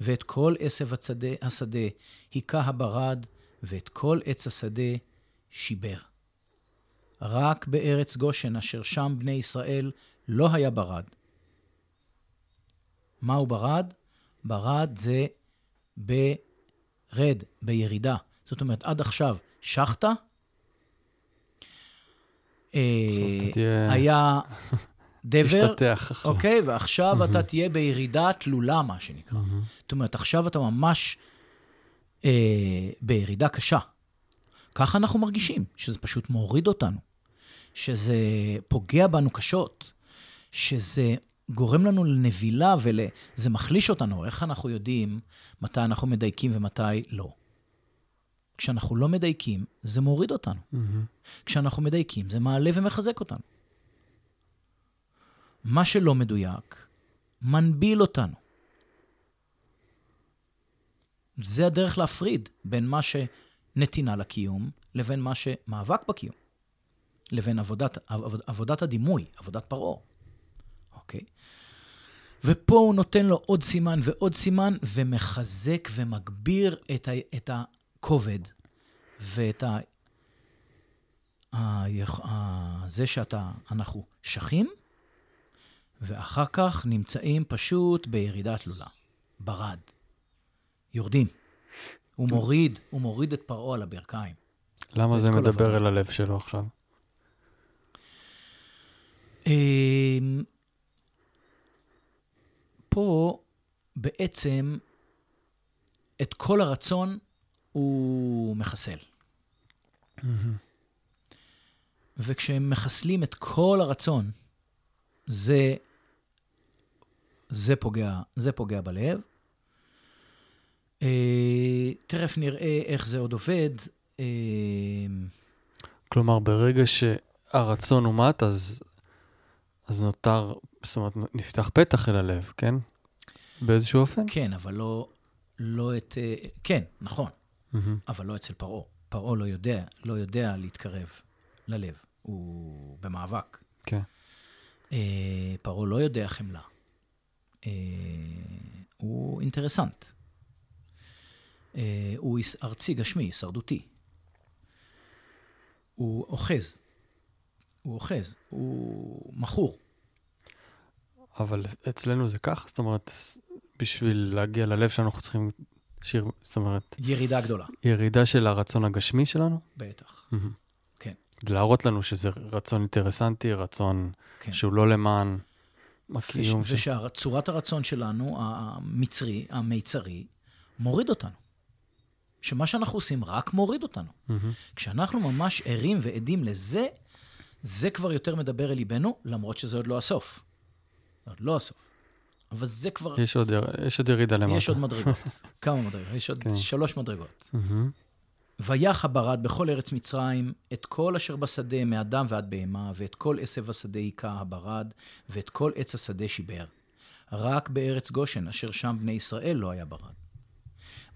ואת כל עשב השדה, השדה הכה הברד, ואת כל עץ השדה שיבר. רק בארץ גושן, אשר שם בני ישראל, לא היה ברד. מהו ברד? ברד זה ברד, בירידה. זאת אומרת, עד עכשיו שחט, אה, היה דבר. אוקיי? ועכשיו אתה תהיה בירידה תלולה, מה שנקרא. זאת אומרת, עכשיו אתה ממש אה, בירידה קשה. ככה אנחנו מרגישים, שזה פשוט מוריד אותנו, שזה פוגע בנו קשות, שזה גורם לנו לנבילה וזה מחליש אותנו. איך אנחנו יודעים מתי אנחנו מדייקים ומתי לא? כשאנחנו לא מדייקים, זה מוריד אותנו. מהמם. כשאנחנו מדייקים, זה מעלה ומחזק אותנו. מה שלא מדויק, מנביל אותנו. זה הדרך להפריד בין מה שנתינה לקיום לבין מה שמאבק בקיום, לבין עבודת, עבוד, עבודת הדימוי, עבודת פרעה. ופה הוא נותן לו עוד סימן ועוד סימן, ומחזק ומגביר את, ה, את הכובד ואת ה... היכ- ה- זה שאתה, אנחנו שחים, ואחר כך נמצאים פשוט בירידה תלולה, ברד. יורדים. הוא מוריד, הוא מוריד את פרעה על הברכיים. למה זה מדבר. אל הלב שלו עכשיו? פה בעצם את כל הרצון הוא מחסל. וכשהם מחסלים את כל הרצון, זה, זה, פוגע, זה פוגע בלב. אה, תכף נראה איך זה עוד עובד. אה, כלומר, ברגע שהרצון הומת, אז, אז נותר, זאת אומרת, נפתח פתח אל הלב, כן? באיזשהו אופן? כן, אבל לא, לא את... אה, כן, נכון, מהמם. אבל לא אצל פרעה. פרעה לא יודע, לא יודע להתקרב ללב. הוא במאבק. כן. אה, פרעה לא יודע חמלה. אה, הוא אינטרסנט. אה, הוא ארצי, גשמי, הישרדותי. הוא אוחז. הוא אוחז. הוא מכור. אבל אצלנו זה כך? זאת אומרת, בשביל להגיע ללב שלנו אנחנו צריכים שיר, זאת אומרת, ירידה גדולה. ירידה של הרצון הגשמי שלנו? בטח. מהמם. כן. להראות לנו שזה רצון אינטרסנטי, רצון כן. שהוא לא למען וש- הקיום של... ושצורת הרצון שלנו, המצרי, המיצרי, מוריד אותנו. שמה שאנחנו עושים רק מוריד אותנו. מהמם. כשאנחנו ממש ערים ועדים לזה, זה כבר יותר מדבר אל ליבנו, למרות שזה עוד לא הסוף. עוד לא הסוף. אבל זה כבר, יש עוד, יש עוד ירידה למטה. יש עוד מדרגות. כמה מדרגות? יש עוד כן. שלוש מדרגות. ויח הברד בכל ארץ מצרים את כל אשר בשדה מאדם ועד בהמה, ואת כל עשב השדה היכה הברד, ואת כל עץ השדה שיבר. רק בארץ גושן, אשר שם בני ישראל לא היה ברד.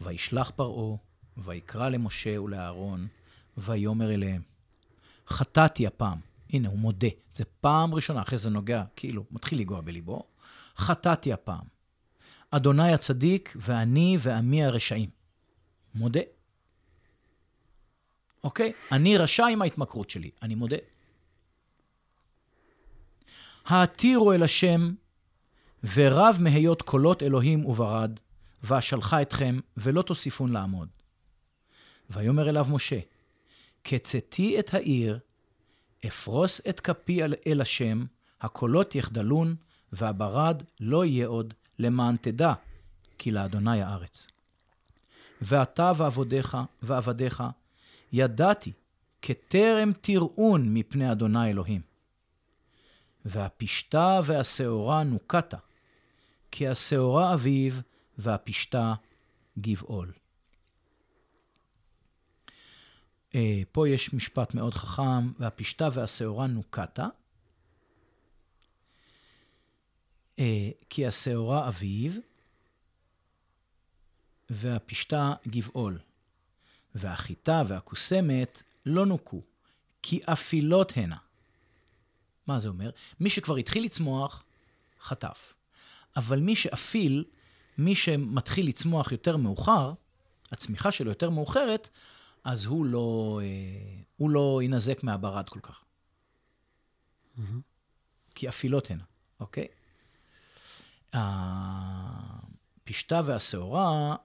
וישלח פרעה, ויקרא למשה ולאהרון, ויאמר אליהם, חטאתי הפעם. הנה, הוא מודה. זה פעם ראשונה, אחרי זה נוגע, כאילו, מתחיל לנגוע בליבו. חטאתי הפעם. אדוני הצדיק, ואני ועמי הרשעים. מודה. אוקיי? אני רשע עם ההתמכרות שלי, אני מודה. העתירו אל השם, ורב מהיות קולות אלוהים וברד, ואשלחה אתכם, ולא תוסיפון לעמוד. ויאמר אליו משה, כצאתי את העיר, אפרוס את כפי אל, השם, הקולות יחדלון, והברד לא יהיה עוד, למען תדע, כי לאדוני הארץ. ואתה ועבדיך, ועבדיך, ידעתי, כטרם תראון מפני אדוני אלוהים. והפשתה והשעורה נוקתה, כי השעורה אביב, והפשתה גבעול. אה, פה יש משפט מאוד חכם, והפשתה והשעורה נוקתה, אה, כי השעורה אביב, והפשתה גבעול. והחיטה והקוסמת לא נוקו, כי אפילות הנה. מה זה אומר? מי שכבר התחיל לצמוח, חטף. אבל מי שאפיל, מי שמתחיל לצמוח יותר מאוחר, הצמיחה שלו יותר מאוחרת, אז הוא לא, אה, הוא לא יינזק מהברד כל כך. כי אפילות הנה, אוקיי? הפשתה והשעורה,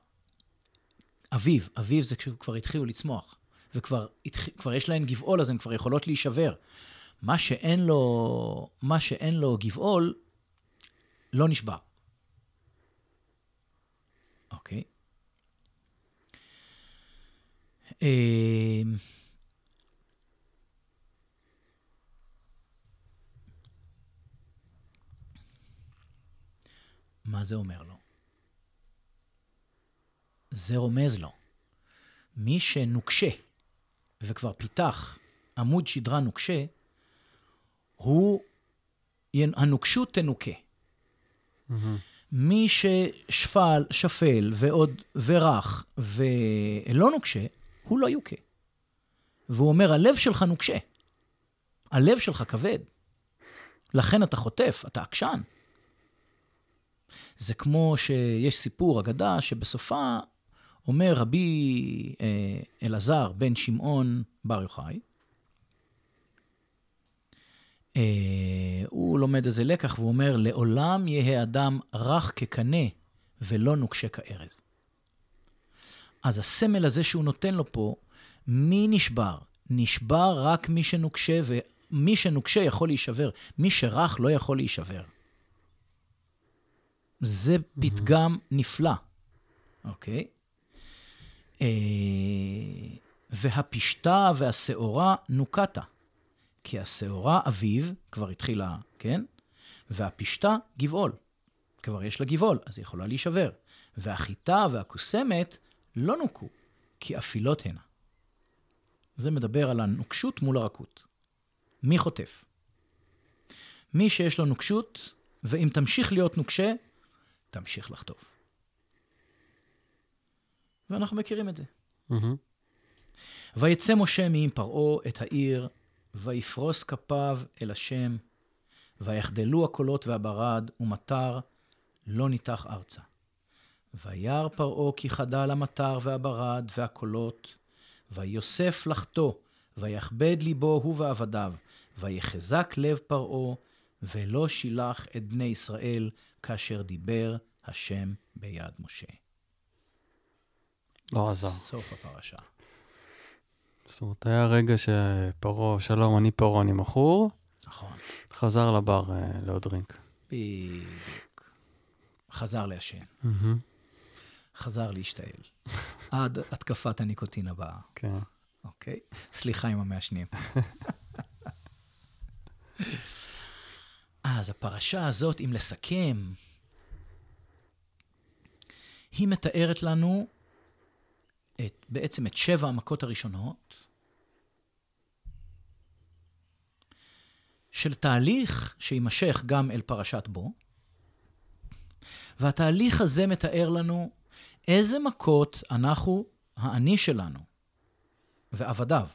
אביב, אביב זה כשכבר התחילו לצמוח, וכבר התח... כבר יש להן גבעול, אז הן כבר יכולות להישבר. מה שאין לו, מה שאין לו גבעול, לא נשבר. אוקיי? אמ, מה זה אומר לו? זה רומז לו. מי שנוקשה וכבר פיתח עמוד שדרה נוקשה, הוא, הנוקשות תנוקה. מי ששפל, שפל ועוד ורך ולא נוקשה, הוא לא יוכה. והוא אומר, הלב שלך נוקשה. הלב שלך כבד. לכן אתה חוטף, אתה עקשן. זה כמו שיש סיפור, אגדה, שבסופה אומר רבי אה, אלעזר בן שמעון בר יוחאי, אה, הוא לומד איזה לקח והוא אומר, לעולם יהא אדם רך כקנה ולא נוקשה כארז. אז הסמל הזה שהוא נותן לו פה, מי נשבר? נשבר רק מי שנוקשה, ומי שנוקשה יכול להישבר. מי שרך לא יכול להישבר. זה פתגם נפלא, אוקיי? אה, והפשתה והשעורה נוקתה. כי השעורה אביב, כבר התחילה, כן? והפשתה גבעול. כבר יש לה גבעול, אז היא יכולה להישבר. והחיטה והקוסמת לא נוקו, כי אפילות הנה. זה מדבר על הנוקשות מול הרכות. מי חוטף? מי שיש לו נוקשות, ואם תמשיך להיות נוקשה, תמשיך לחטוף. ואנחנו מכירים את זה. מהמם. ויצא משה מעם פרעה את העיר, ויפרוס כפיו אל השם, ויחדלו הקולות והברד, ומטר לא ניתח ארצה. וירא פרעה כי חדל המטר והברד והקולות, ויוסף לחתו, ויכבד ליבו הוא ועבדיו, ויחזק לב פרעה, ולא שילח את בני ישראל, כאשר דיבר השם ביד משה. לא עזר. סוף הפרשה. זאת אומרת, היה רגע שפרעה, שלום, אני פרעה, אני מכור, נכון, חזר לבר אה, לעוד דרינק. בדיוק. חזר לעשן, חזר להשתעל. עד התקפת הניקוטין הבאה, כן. אוקיי? סליחה עם המעשנים. אז הפרשה הזאת, אם לסכם, היא מתארת לנו את, בעצם את שבע המכות הראשונות של תהליך שיימשך גם אל פרשת בו, והתהליך הזה מתאר לנו איזה מכות אנחנו, האני שלנו ועבדיו,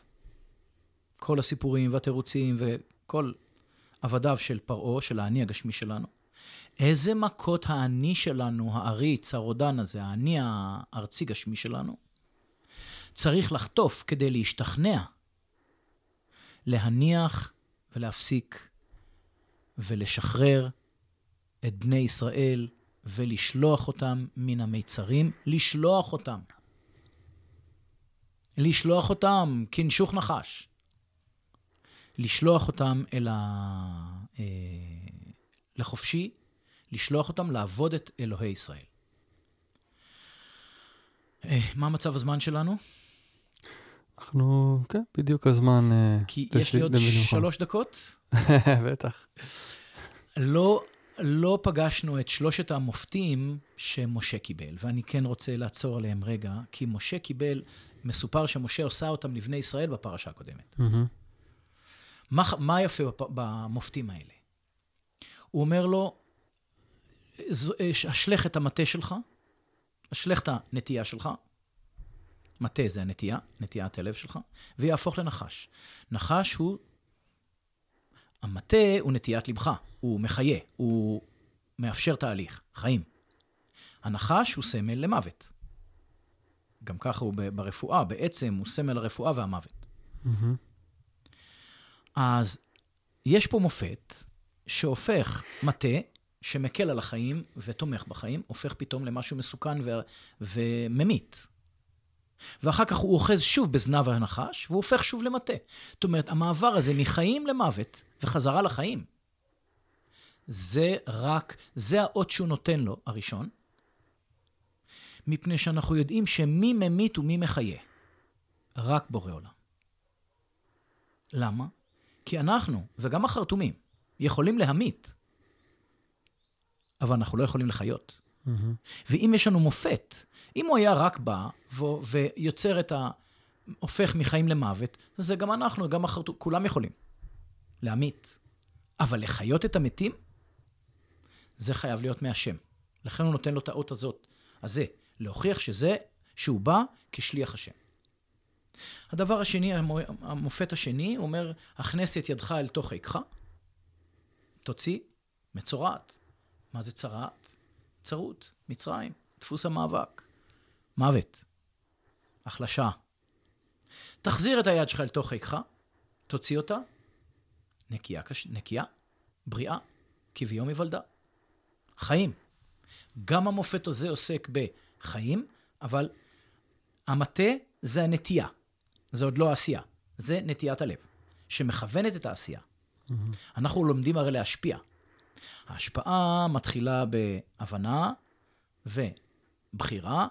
כל הסיפורים והתירוצים וכל עבדיו של פרעה, של האני הגשמי שלנו, איזה מכות האני שלנו, העריץ, הרודן הזה, האני הארצי גשמי שלנו, צריך לחטוף כדי להשתכנע, להניח ולהפסיק ולשחרר את בני ישראל ולשלוח אותם מן המיצרים, לשלוח אותם. לשלוח אותם כנשוך נחש. לשלוח אותם אל ה... אה, לחופשי, לשלוח אותם לעבוד את אלוהי ישראל. אה, מה מצב הזמן שלנו? אנחנו, כן, בדיוק הזמן... אה, כי יש לי עוד. שלוש דקות. בטח. לא, לא פגשנו את שלושת המופתים שמשה קיבל, ואני כן רוצה לעצור עליהם רגע, כי משה קיבל, מסופר שמשה עושה אותם לבני ישראל בפרשה הקודמת. מהמם. מה, מה יפה בפ- במופתים האלה? הוא אומר לו, "ז- אשלך את המטה שלך, אשלך את הנטייה שלך, מטה זה הנטייה, נטיית הלב שלך, ויהפוך לנחש. נחש הוא, המטה הוא נטיית לבך, הוא מחיה, הוא מאפשר תהליך, חיים. הנחש הוא סמל למוות. גם ככה הוא ברפואה, בעצם הוא סמל הרפואה והמוות. אז יש פה מופת שהופך מטה שמקל על החיים ותומך בחיים, הופך פתאום למשהו מסוכן ו- וממית. ואחר כך הוא אוחז שוב בזנב הנחש, והוא הופך שוב למטה. זאת אומרת, המעבר הזה מחיים למוות וחזרה לחיים, זה רק, זה האות שהוא נותן לו, הראשון, מפני שאנחנו יודעים שמי ממית ומי מחיה. רק בורא עולם. למה? כי אנחנו, וגם החרטומים, יכולים להמית, אבל אנחנו לא יכולים לחיות. ואם יש לנו מופת, אם הוא היה רק בא ו- ויוצר את ה... הופך מחיים למוות, זה גם אנחנו, גם החרטומים, כולם יכולים להמית. אבל לחיות את המתים, זה חייב להיות מהשם. לכן הוא נותן לו את האות הזאת, הזה, להוכיח שזה, שהוא בא כשליח השם. הדבר השני, המו- המופת השני, הוא אומר, הכנס את ידך אל תוך עיקך, תוציא, מצורעת. מה זה צרעת? צרות, מצרים, דפוס המאבק, מוות, החלשה. תחזיר את היד שלך אל תוך עיקך, תוציא אותה, נקייה, קש... נקייה, בריאה, כביום היוולדה. חיים. גם המופת הזה עוסק בחיים, אבל המטה זה הנטייה. זה עוד לא העשייה, זה נטיית הלב, שמכוונת את העשייה. אנחנו לומדים הרי להשפיע. ההשפעה מתחילה בהבנה ובחירה,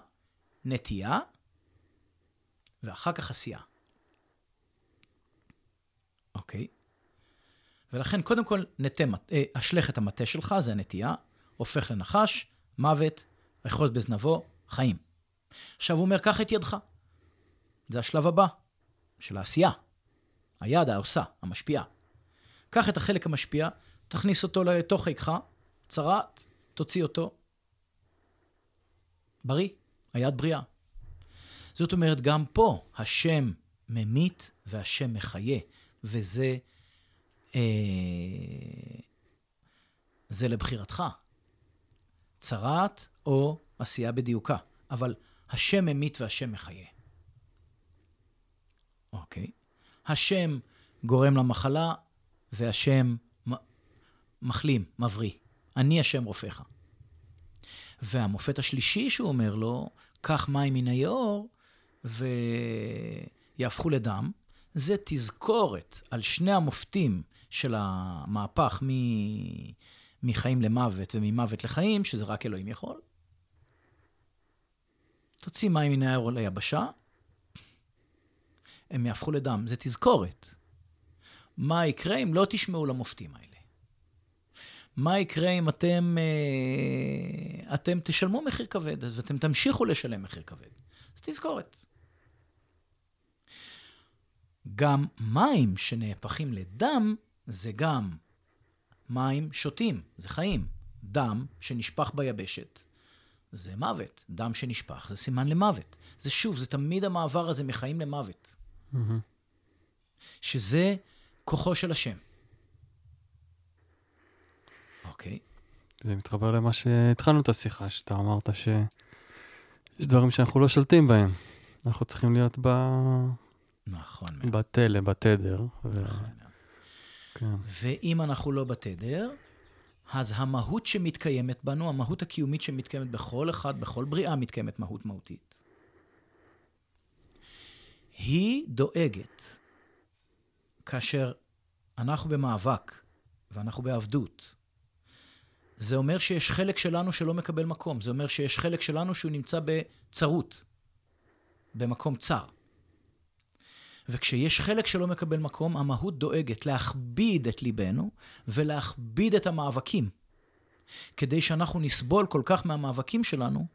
נטייה, ואחר כך עשייה. אוקיי? ולכן, קודם כל, נטה, אה, אשלך את המטה שלך, זה הנטייה, הופך לנחש, מוות, אחוז בזנבו, חיים. עכשיו הוא אומר, קח את ידך. זה השלב הבא של העשייה. היד, העושה, המשפיעה. קח את החלק המשפיע, תכניס אותו לתוך עיקך, צרעת, תוציא אותו. בריא, היד בריאה. זאת אומרת, גם פה השם ממית והשם מחיה, וזה אה, זה לבחירתך. צרעת או עשייה בדיוקה. אבל השם ממית והשם מחיה. אוקיי? השם גורם למחלה והשם מחלים, מבריא. אני השם רופאך. והמופת השלישי שהוא אומר לו, קח מים מן היאור ויהפכו לדם, זה תזכורת על שני המופתים של המהפך מ... מחיים למוות וממוות לחיים, שזה רק אלוהים יכול. תוציא מים מן היאור ליבשה, הם יהפכו לדם. זה תזכורת. מה יקרה אם לא תשמעו למופתים האלה? מה יקרה אם אתם, אה, אתם תשלמו מחיר כבד, אז אתם תמשיכו לשלם מחיר כבד. אז תזכורת. גם מים שנהפכים לדם, זה גם מים שותים, זה חיים. דם שנשפך ביבשת, זה מוות. דם שנשפך זה סימן למוות. זה שוב, זה תמיד המעבר הזה מחיים למוות. Mm-hmm. שזה כוחו של השם. אוקיי. זה מתחבר למה שהתחלנו את השיחה, שאתה אמרת שיש דברים שאנחנו לא שולטים בהם. אנחנו צריכים להיות ב... נכון. בתלה, בתדר. ו... נכון. כן. ואם אנחנו לא בתדר, אז המהות שמתקיימת בנו, המהות הקיומית שמתקיימת בכל אחד, בכל בריאה מתקיימת מהות מהותית. היא דואגת כאשר אנחנו במאבק ואנחנו בעבדות, זה אומר שיש חלק שלנו שלא מקבל מקום. זה אומר שיש חלק שלנו שהוא נמצא בצרות, במקום צר. וכשיש חלק שלא מקבל מקום, המהות דואגת להכביד את ליבנו ולהכביד את המאבקים. כדי שאנחנו נסבול כל כך מהמאבקים שלנו,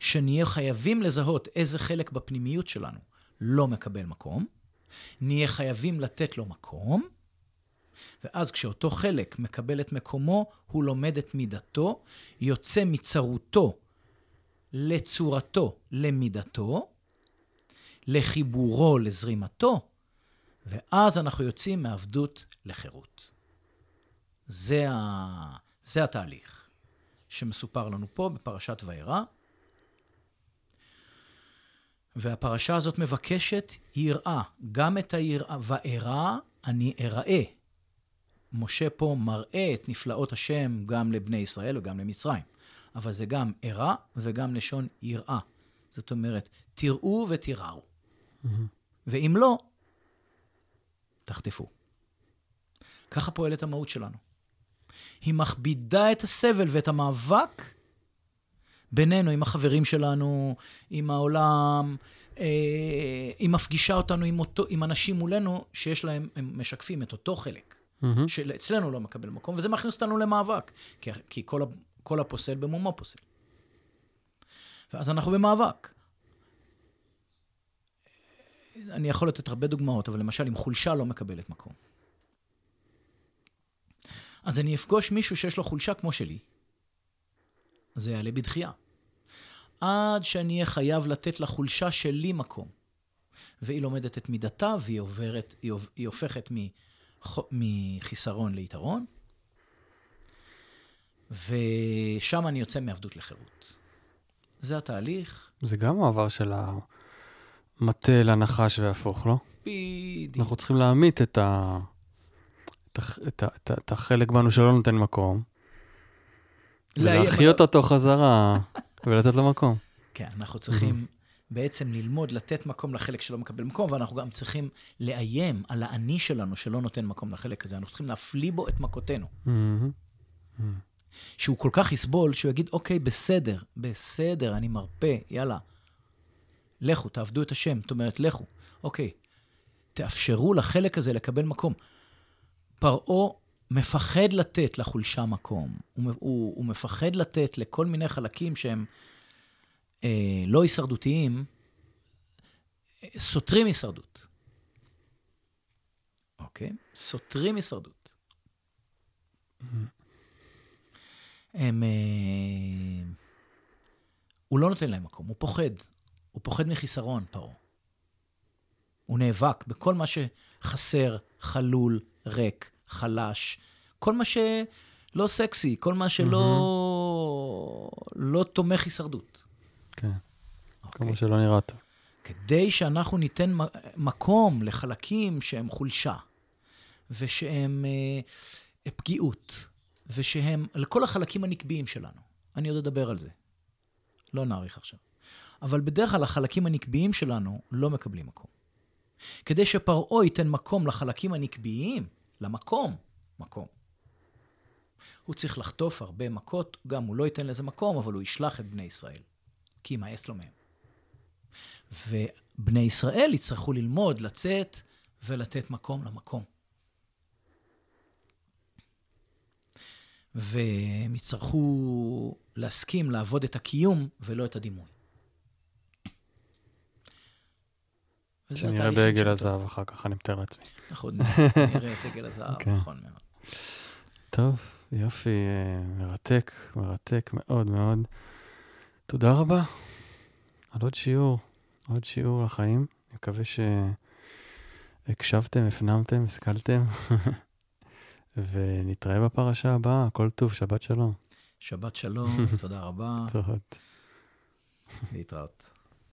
שנהיה חייבים לזהות איזה חלק בפנימיות שלנו לא מקבל מקום, נהיה חייבים לתת לו מקום, ואז כשאותו חלק מקבל את מקומו, הוא לומד את מידתו, יוצא מצרותו לצורתו למידתו, לחיבורו לזרימתו, ואז אנחנו יוצאים מעבדות לחירות. זה, ה... זה התהליך שמסופר לנו פה בפרשת וירא. והפרשה הזאת מבקשת יראה, גם את היראה, וארא אני אראה. משה פה מראה את נפלאות השם גם לבני ישראל וגם למצרים. אבל זה גם ארע וגם לשון יראה. זאת אומרת, תראו ותיראו. Mm-hmm. ואם לא, תחטפו. ככה פועלת המהות שלנו. היא מכבידה את הסבל ואת המאבק בינינו, עם החברים שלנו, עם העולם, אה, היא מפגישה אותנו עם, אותו, עם אנשים מולנו שיש להם, הם משקפים את אותו חלק. Mm-hmm. שאצלנו לא מקבל מקום, וזה מכניס אותנו למאבק, כי, כי כל, כל הפוסל במומו פוסל. ואז אנחנו במאבק. אני יכול לתת הרבה דוגמאות, אבל למשל, אם חולשה לא מקבלת מקום. אז אני אפגוש מישהו שיש לו חולשה כמו שלי, זה יעלה בדחייה. עד שאני אהיה חייב לתת לחולשה שלי מקום. והיא לומדת את מידתה, והיא עוברת, היא הופכת מחיסרון ליתרון, ושם אני יוצא מעבדות לחירות. זה התהליך. זה גם מעבר של המטה לנחש והפוך, לא? בדיוק. אנחנו צריכים להעמיד את, ה... את, ה... את, ה... את, ה... את החלק בנו שלא נותן מקום, ולהחיות אותו חזרה ולתת לו מקום. כן, אנחנו צריכים בעצם ללמוד לתת מקום לחלק שלא מקבל מקום, ואנחנו גם צריכים לאיים על האני שלנו שלא נותן מקום לחלק הזה. אנחנו צריכים להפליא בו את מכותינו. Mm-hmm. Mm-hmm. שהוא כל כך יסבול, שהוא יגיד, אוקיי, בסדר, בסדר, אני מרפה, יאללה. לכו, תעבדו את השם. זאת אומרת, לכו. אוקיי, תאפשרו לחלק הזה לקבל מקום. פרעה מפחד לתת לחולשה מקום. הוא, הוא, הוא מפחד לתת לכל מיני חלקים שהם אה, לא הישרדותיים, סותרים הישרדות. אוקיי? סותרים הישרדות. הם... אה, הוא לא נותן להם מקום, הוא פוחד. הוא פוחד מחיסרון, פרעה. הוא נאבק בכל מה שחסר, חלול, ריק, חלש, כל מה לא סקסי, כל מה שלא לא תומך הישרדות. כן, אוקיי? כמו שלא נראה טוב. כדי שאנחנו ניתן מקום לחלקים שהם חולשה, ושהם אה, פגיעות, ושהם, לכל החלקים הנקביים שלנו. אני עוד אדבר על זה. לא נאריך עכשיו. אבל בדרך כלל החלקים הנקביים שלנו לא מקבלים מקום. כדי שפרעה ייתן מקום לחלקים הנקביים, למקום, מקום. הוא צריך לחטוף הרבה מכות, גם הוא לא ייתן לזה מקום, אבל הוא ישלח את בני ישראל, כי ימאס לו מהם. ובני ישראל יצטרכו ללמוד, לצאת ולתת מקום למקום. והם יצטרכו להסכים לעבוד את הקיום ולא את הדימוי. שנראה בעגל הזהב אחר כך, אני מתאר לעצמי. אנחנו עוד נראה את עגל הזהב, כן. נכון מאוד. טוב, יופי, אה, מרתק, מרתק מאוד מאוד. תודה רבה על עוד שיעור, עוד שיעור לחיים. אני מקווה שהקשבתם, הפנמתם, השכלתם, ונתראה בפרשה הבאה. כל טוב, שבת שלום. שבת שלום, תודה רבה. להתראות.